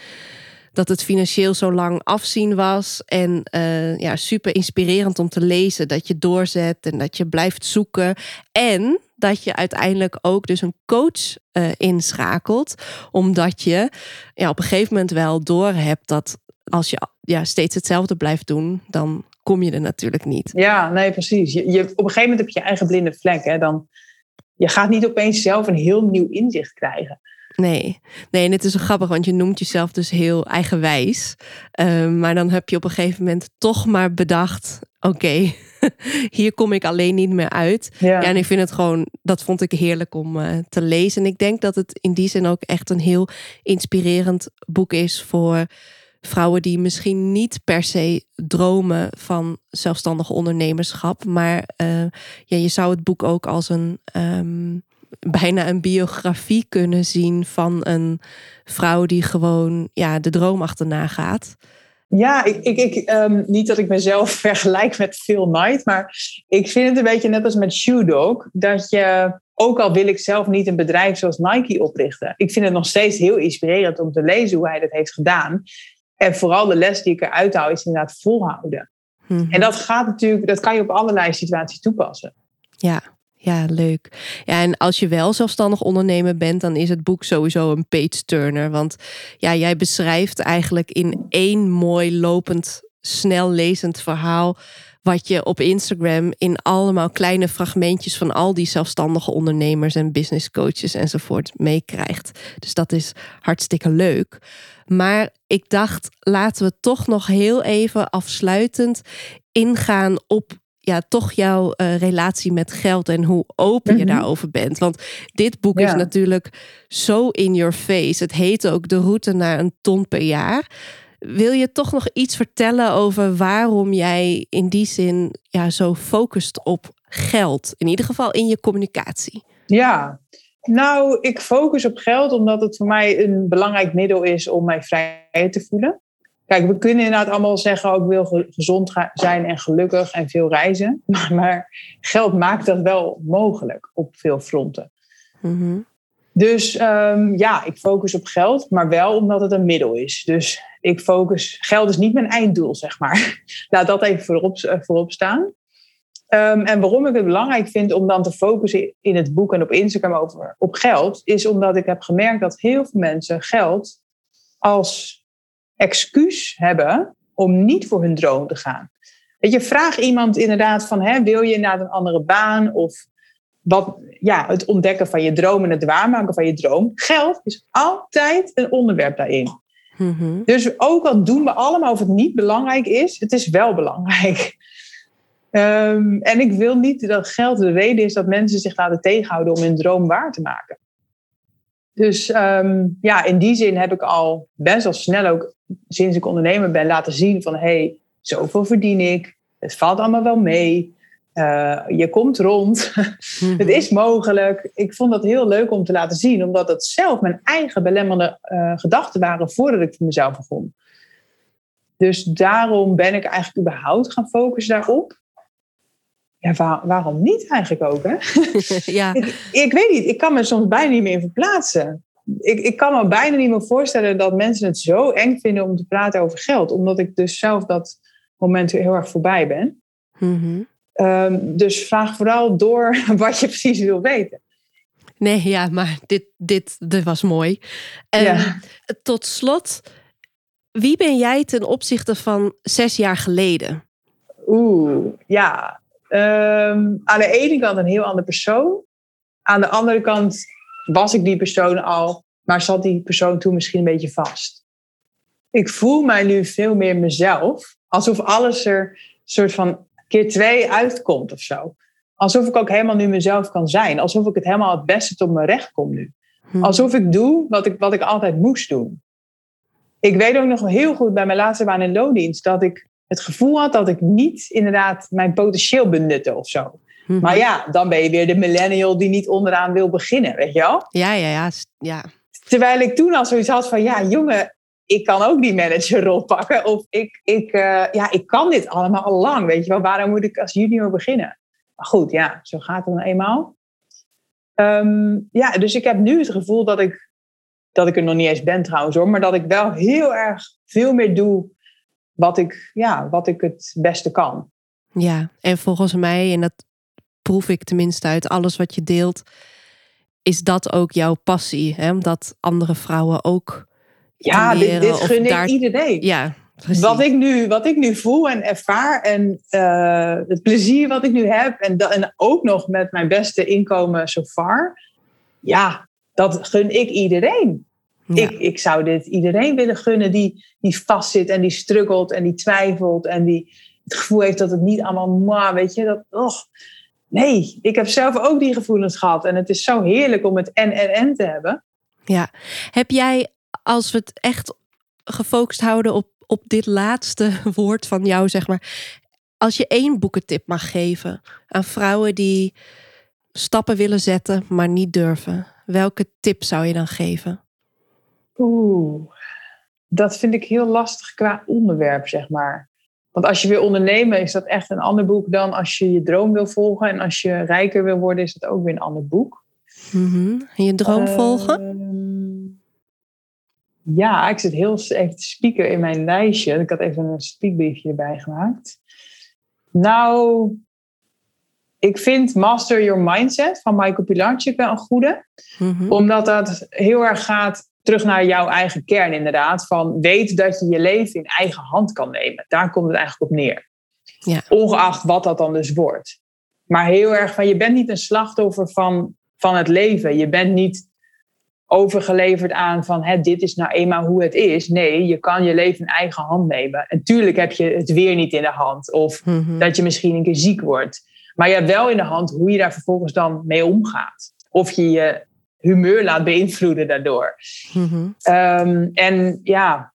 Speaker 1: dat het financieel zo lang afzien was. En uh, ja, super inspirerend om te lezen. Dat je doorzet en dat je blijft zoeken. En dat je uiteindelijk ook dus een coach uh, inschakelt. Omdat je ja, op een gegeven moment wel door hebt dat als je ja, steeds hetzelfde blijft doen, dan kom je er natuurlijk niet.
Speaker 2: Ja, nee, precies. Je, je, op een gegeven moment heb je je eigen blinde vlek. Hè? Dan, je gaat niet opeens zelf een heel nieuw inzicht krijgen.
Speaker 1: Nee. nee, en het is zo grappig, want je noemt jezelf dus heel eigenwijs. Uh, maar dan heb je op een gegeven moment toch maar bedacht: oké, [laughs] hier kom ik alleen niet meer uit.
Speaker 2: Ja.
Speaker 1: en ik vind het gewoon, dat vond ik heerlijk om uh, te lezen. En ik denk dat het in die zin ook echt een heel inspirerend boek is voor vrouwen die misschien niet per se dromen van zelfstandig ondernemerschap. Maar uh, ja, je zou het boek ook als een. Um, bijna een biografie kunnen zien van een vrouw die gewoon ja, de droom achterna gaat.
Speaker 2: Ja, ik, ik, ik, ehm, niet dat ik mezelf [laughs] vergelijk met Phil Knight, maar ik vind het een beetje net als met Shoe Dog, dat je, ook al wil ik zelf niet een bedrijf zoals Nike oprichten, ik vind het nog steeds heel inspirerend om te lezen hoe hij dat heeft gedaan. En vooral de les die ik eruit haal is inderdaad volhouden. Mhm. En dat gaat natuurlijk, dat kan je op allerlei situaties toepassen.
Speaker 1: Ja, ja, leuk. Ja, en als je wel zelfstandig ondernemer bent, dan is het boek sowieso een page turner. Want ja, jij beschrijft eigenlijk in één mooi lopend, snel lezend verhaal. Wat je op Instagram in allemaal kleine fragmentjes van al die zelfstandige ondernemers en business coaches enzovoort meekrijgt. Dus dat is hartstikke leuk. Maar ik dacht, laten we toch nog heel even afsluitend ingaan op ja, toch jouw uh, relatie met geld en hoe open je mhm. daarover bent. Want dit boek is natuurlijk zo in your face. Het heet ook De route naar een ton per jaar. Wil je toch nog iets vertellen over waarom jij in die zin ja, zo focust op geld? In ieder geval in je communicatie.
Speaker 2: Ja, nou, ik focus op geld omdat het voor mij een belangrijk middel is om mij vrij te voelen. Kijk, we kunnen inderdaad allemaal zeggen, ook oh, wil gezond zijn en gelukkig en veel reizen. [laughs] Maar, maar geld maakt dat wel mogelijk op veel fronten. Mhm. Dus um, ja, ik focus op geld, maar wel omdat het een middel is. Dus ik focus, geld is niet mijn einddoel, zeg maar. [laughs] Laat dat even voorop, eh, voorop staan. Um, en waarom ik het belangrijk vind om dan te focussen in het boek en op Instagram over, op geld, is omdat ik heb gemerkt dat heel veel mensen geld als excuus hebben om niet voor hun droom te gaan. Weet je, vraag iemand inderdaad van, hè, wil je naar een andere baan of wat, ja, het ontdekken van je droom en het waarmaken van je droom. Geld is altijd een onderwerp daarin. Mhm. Dus ook al doen we allemaal of het niet belangrijk is, het is wel belangrijk. Ehm, en ik wil niet dat geld de reden is dat mensen zich laten tegenhouden om hun droom waar te maken. Dus ehm, ja, in die zin heb ik al best wel snel ook sinds ik ondernemer ben laten zien van hé, hey, zoveel verdien ik. Het valt allemaal wel mee. Uh, je komt rond. [laughs] Het is mogelijk. Ik vond dat heel leuk om te laten zien, omdat het zelf mijn eigen belemmerende uh, gedachten waren voordat ik voor mezelf begon. Dus daarom ben ik eigenlijk überhaupt gaan focussen daarop. Ja, waarom niet eigenlijk ook? Hè? [laughs] ja. ik, ik, weet niet, ik kan me soms bijna niet meer verplaatsen ik, ik kan me bijna niet meer voorstellen dat mensen het zo eng vinden om te praten over geld. Omdat ik dus zelf dat moment heel erg voorbij ben. Mhm. Ehm, dus vraag vooral door [laughs] wat je precies wil weten.
Speaker 1: Nee, ja, maar dit, dit, dit was mooi. Um, Tot slot, wie ben jij ten opzichte van zes jaar geleden?
Speaker 2: Oeh, ja. Um, aan de ene kant een heel ander persoon. Aan de andere kant was ik die persoon al, maar zat die persoon toen misschien een beetje vast. Ik voel mij nu veel meer mezelf, alsof alles er soort van keer twee uitkomt of zo. Alsof ik ook helemaal nu mezelf kan zijn. Alsof ik het helemaal het beste tot mijn recht kom nu. Hmm. Alsof ik doe wat ik, wat ik altijd moest doen. Ik weet ook nog heel goed bij mijn laatste baan in loondienst dat ik het gevoel had dat ik niet inderdaad mijn potentieel benutte of zo. Mhm. Maar ja, dan ben je weer de millennial die niet onderaan wil beginnen, weet je wel?
Speaker 1: Ja, ja, ja. ja.
Speaker 2: Terwijl ik toen al zoiets had van, ja, jongen, ik kan ook die managerrol [laughs] pakken. Of ik, ik, uh, ja, ik kan dit allemaal al lang, weet je wel. Waarom moet ik als junior beginnen? Maar goed, ja, zo gaat het dan eenmaal. Ehm, ja, dus ik heb nu het gevoel dat ik, dat ik er nog niet eens ben trouwens hoor. Maar dat ik wel heel erg veel meer doe wat ik, ja, wat ik het beste kan.
Speaker 1: Ja, en volgens mij, en dat proef ik tenminste uit alles wat je deelt, is dat ook jouw passie? Hè? Omdat andere vrouwen ook.
Speaker 2: Ja, dit, dit gun ik iedereen.
Speaker 1: Ja,
Speaker 2: Wat ik, nu, wat ik nu voel en ervaar en uh, het plezier wat ik nu heb en, en ook nog met mijn beste inkomen so far, ja, dat gun ik iedereen. Ik, ik zou dit iedereen willen gunnen die, die vastzit en die struggelt en die twijfelt en die het gevoel heeft dat het niet allemaal maar, weet je, dat, oh, Nee, ik heb zelf ook die gevoelens gehad. En het is zo heerlijk om het en en en te hebben.
Speaker 1: Ja. Heb jij, als we het echt gefocust houden op, op dit laatste [laughs] woord van jou, zeg maar. Als je één boekentip mag geven aan vrouwen die stappen willen zetten, maar niet durven. Welke tip zou je dan geven?
Speaker 2: Oeh. dat vind ik heel lastig qua onderwerp, zeg maar. Want als je wil ondernemen, is dat echt een ander boek dan als je je droom wil volgen. En als je rijker wil worden, is dat ook weer een ander boek.
Speaker 1: Mm En je droom volgen?
Speaker 2: Ehm, ja, ik zit heel even te spieken in mijn lijstje. Ik had even een spiekbriefje erbij gemaakt. Nou, ik vind Master Your Mindset van Michael Pilarczyk wel een goede.
Speaker 1: Mhm.
Speaker 2: Omdat dat heel erg gaat terug naar jouw eigen kern inderdaad. Van weet dat je je leven in eigen hand kan nemen. Daar komt het eigenlijk op neer.
Speaker 1: Ja.
Speaker 2: Ongeacht wat dat dan dus wordt. Maar heel erg van je bent niet een slachtoffer van, van het leven. Je bent niet overgeleverd aan van hè, dit is nou eenmaal hoe het is. Nee, je kan je leven in eigen hand nemen. En tuurlijk heb je het weer niet in de hand. Of
Speaker 1: Mhm.
Speaker 2: dat je misschien een keer ziek wordt. Maar je hebt wel in de hand hoe je daar vervolgens dan mee omgaat. Of je je humeur laat beïnvloeden daardoor.
Speaker 1: Mhm.
Speaker 2: Ehm, en ja,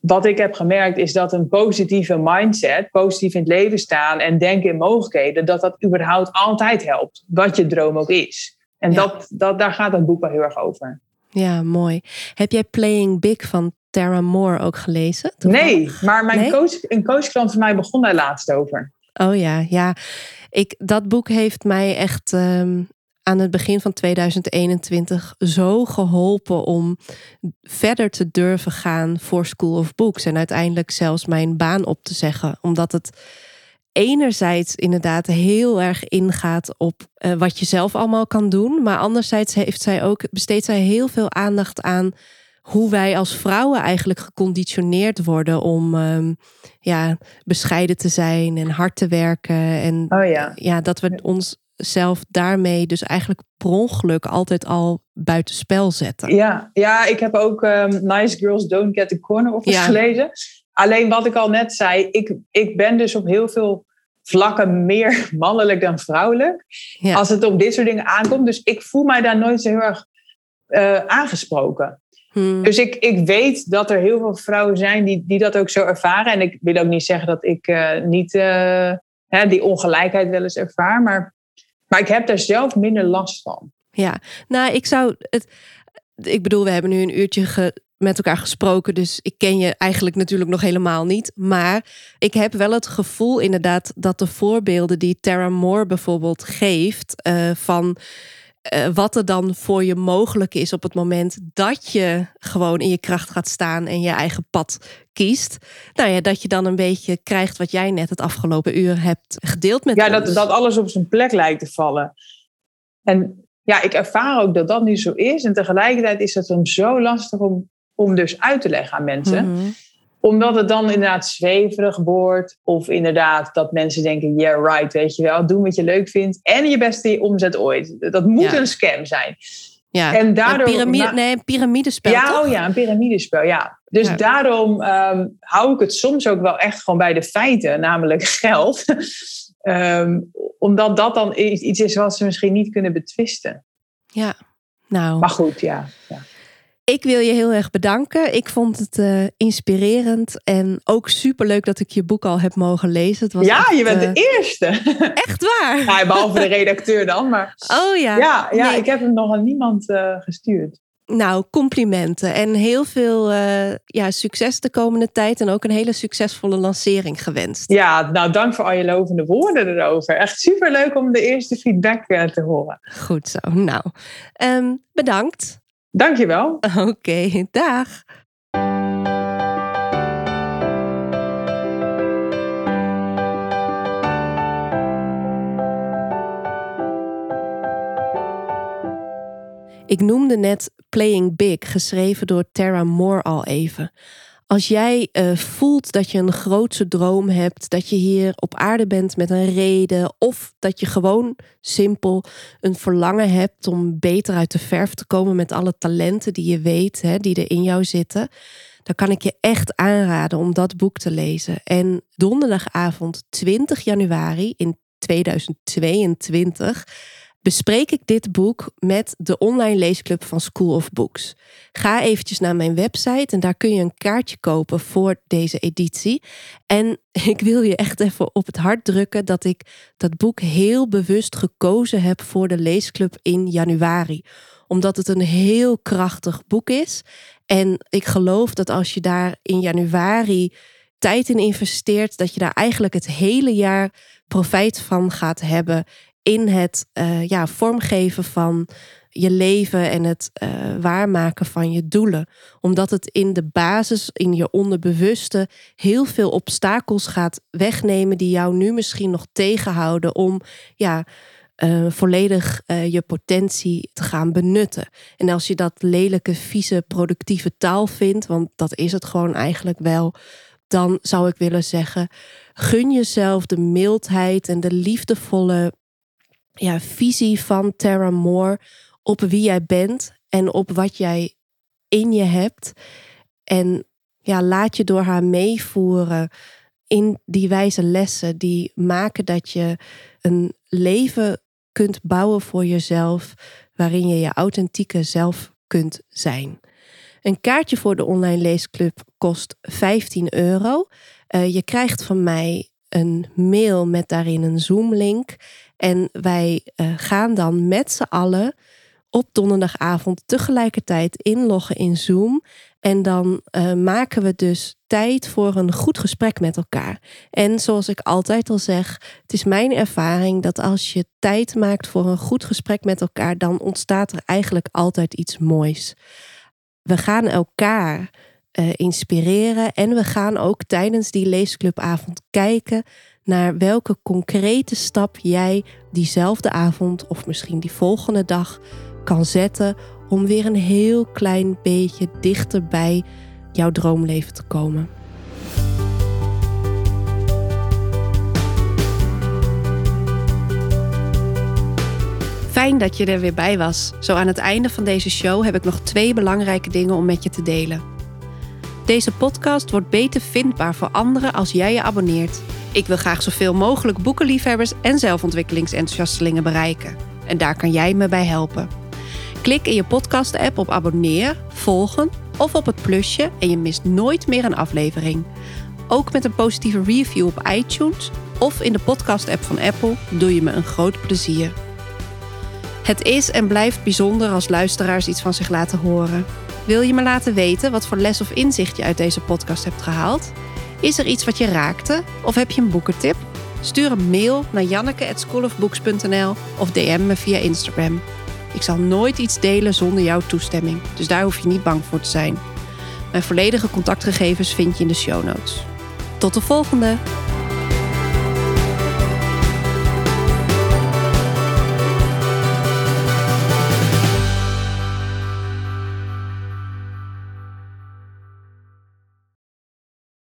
Speaker 2: wat ik heb gemerkt is dat een positieve mindset, positief in het leven staan en denken in mogelijkheden, dat dat überhaupt altijd helpt. Wat je droom ook is. En
Speaker 1: Ja.
Speaker 2: dat, dat, daar gaat het boek wel heel erg over.
Speaker 1: Ja, mooi. Heb jij Playing Big van Tara Moore ook gelezen?
Speaker 2: Nee, maar mijn
Speaker 1: Nee?
Speaker 2: coach, een coachklant van mij begon daar laatst over.
Speaker 1: Oh ja, ja. Ik, dat boek heeft mij echt ehm, aan het begin van 2021 zo geholpen om verder te durven gaan voor School of Books. En uiteindelijk zelfs mijn baan op te zeggen. Omdat het enerzijds inderdaad heel erg ingaat op eh, wat je zelf allemaal kan doen. Maar anderzijds heeft zij ook, besteedt zij heel veel aandacht aan hoe wij als vrouwen eigenlijk geconditioneerd worden om ehm, ja, bescheiden te zijn en hard te werken. En
Speaker 2: Oh ja.
Speaker 1: ja, dat we onszelf daarmee dus eigenlijk per ongeluk altijd al buitenspel zetten.
Speaker 2: Ja, ja ik heb ook ehm, Nice Girls Don't Get the Corner of
Speaker 1: Ja.
Speaker 2: gelezen. Alleen wat ik al net zei, ik, ik ben dus op heel veel vlakken meer [laughs] mannelijk dan vrouwelijk.
Speaker 1: Ja.
Speaker 2: Als het op dit soort dingen aankomt. Dus ik voel mij daar nooit zo heel erg eh, aangesproken.
Speaker 1: Hmm.
Speaker 2: Dus ik, ik weet dat er heel veel vrouwen zijn die, die dat ook zo ervaren. En ik wil ook niet zeggen dat ik eh, niet eh, hè, die ongelijkheid wel eens ervaar. Maar, maar ik heb daar zelf minder last van.
Speaker 1: Ja, nou, ik zou het. Ik bedoel, we hebben nu een uurtje met elkaar gesproken, dus ik ken je eigenlijk natuurlijk nog helemaal niet. Maar ik heb wel het gevoel, inderdaad, dat de voorbeelden die Tara Moore bijvoorbeeld geeft eh, van. Eh, wat er dan voor je mogelijk is op het moment dat je gewoon in je kracht gaat staan en je eigen pad kiest. Nou ja, dat je dan een beetje krijgt wat jij net het afgelopen uur hebt gedeeld met
Speaker 2: Ja,
Speaker 1: ons.
Speaker 2: dat, dat alles op zijn plek lijkt te vallen. En ja, ik ervaar ook dat dat nu zo is. En tegelijkertijd is het dan zo lastig om, om dus uit te leggen aan mensen.
Speaker 1: Mhm.
Speaker 2: Omdat het dan inderdaad zweverig wordt. Of inderdaad dat mensen denken, yeah right, weet je wel. Doen wat je leuk vindt. En je beste omzet ooit. Dat moet
Speaker 1: Ja.
Speaker 2: een scam zijn.
Speaker 1: Ja,
Speaker 2: En daardoor-
Speaker 1: een piramide, nee, een piramidespel.
Speaker 2: ja,
Speaker 1: toch?
Speaker 2: oh ja, een piramidespel, ja. Dus
Speaker 1: Ja.
Speaker 2: daarom ehm, hou ik het soms ook wel echt gewoon bij de feiten, namelijk [laughs] geld. Ehm, omdat dat dan iets is wat ze misschien niet kunnen betwisten.
Speaker 1: Ja, nou,
Speaker 2: Maar goed, ja. ja.
Speaker 1: Ik wil je heel erg bedanken. Ik vond het eh, inspirerend en ook superleuk dat ik je boek al heb mogen lezen. Het was
Speaker 2: Ja,
Speaker 1: echt,
Speaker 2: je bent
Speaker 1: eh,
Speaker 2: de eerste. [laughs]
Speaker 1: echt waar.
Speaker 2: Ja, behalve de redacteur dan. Maar
Speaker 1: Oh ja.
Speaker 2: ja, ja
Speaker 1: Nee.
Speaker 2: ik heb hem nog aan niemand eh, gestuurd.
Speaker 1: Nou, complimenten en heel veel eh, ja, succes de komende tijd en ook een hele succesvolle lancering gewenst.
Speaker 2: Ja, nou dank voor al je lovende woorden erover. Echt superleuk om de eerste feedback eh, te horen.
Speaker 1: Goed zo. Nou, ehm, bedankt.
Speaker 2: Dankjewel. [laughs]
Speaker 1: Oké, dag. Ik noemde net Playing Big, geschreven door Tara Moore al even. Als jij eh, voelt dat je een grootse droom hebt, dat je hier op aarde bent met een reden, of dat je gewoon simpel een verlangen hebt om beter uit de verf te komen met alle talenten die je weet, hè, die er in jou zitten, dan kan ik je echt aanraden om dat boek te lezen. En donderdagavond 20 januari in 2022 bespreek ik dit boek met de online leesclub van School of Books. Ga eventjes naar mijn website en daar kun je een kaartje kopen voor deze editie. En [laughs] ik wil je echt even op het hart drukken dat ik dat boek heel bewust gekozen heb voor de leesclub in januari. Omdat het een heel krachtig boek is. En ik geloof dat als je daar in januari tijd in investeert, dat je daar eigenlijk het hele jaar profijt van gaat hebben in het uh, ja, vormgeven van je leven en het uh, waarmaken van je doelen. Omdat het in de basis, in je onderbewuste, heel veel obstakels gaat wegnemen die jou nu misschien nog tegenhouden om ja, uh, volledig je potentie te gaan benutten. En als je dat lelijke, vieze, productieve taal vindt, want dat is het gewoon eigenlijk wel, dan zou ik willen zeggen: gun jezelf de mildheid en de liefdevolle ja, visie van Tara Moore op wie jij bent en op wat jij in je hebt. En ja, laat je door haar meevoeren in die wijze lessen die maken dat je een leven kunt bouwen voor jezelf waarin je je authentieke zelf kunt zijn. Een kaartje voor de online leesclub kost 15 euro. Uh, je krijgt van mij een mail met daarin een Zoom-link. En wij uh, gaan dan met z'n allen op donderdagavond tegelijkertijd inloggen in Zoom. En dan uh, maken we dus tijd voor een goed gesprek met elkaar. En zoals ik altijd al zeg, het is mijn ervaring dat als je tijd maakt voor een goed gesprek met elkaar, dan ontstaat er eigenlijk altijd iets moois. We gaan elkaar uh, inspireren en we gaan ook tijdens die leesclubavond kijken naar welke concrete stap jij diezelfde avond of misschien die volgende dag kan zetten om weer een heel klein beetje dichter bij jouw droomleven te komen. Fijn dat je er weer bij was. Zo aan het einde van deze show heb ik nog twee belangrijke dingen om met je te delen. Deze podcast wordt beter vindbaar voor anderen als jij je abonneert. Ik wil graag zoveel mogelijk boekenliefhebbers en zelfontwikkelingsenthousiastelingen bereiken. En daar kan jij me bij helpen. Klik in je podcast-app op abonneer, volgen of op het plusje en je mist nooit meer een aflevering. Ook met een positieve review op iTunes of in de podcast-app van Apple doe je me een groot plezier. Het is en blijft bijzonder als luisteraars iets van zich laten horen. Wil je me laten weten wat voor les of inzicht je uit deze podcast hebt gehaald? Is er iets wat je raakte of heb je een boekentip? Stuur een mail naar janneke@schoolofbooks.nl of DM me via Instagram. Ik zal nooit iets delen zonder jouw toestemming, dus daar hoef je niet bang voor te zijn. Mijn volledige contactgegevens vind je in de show notes. Tot de volgende!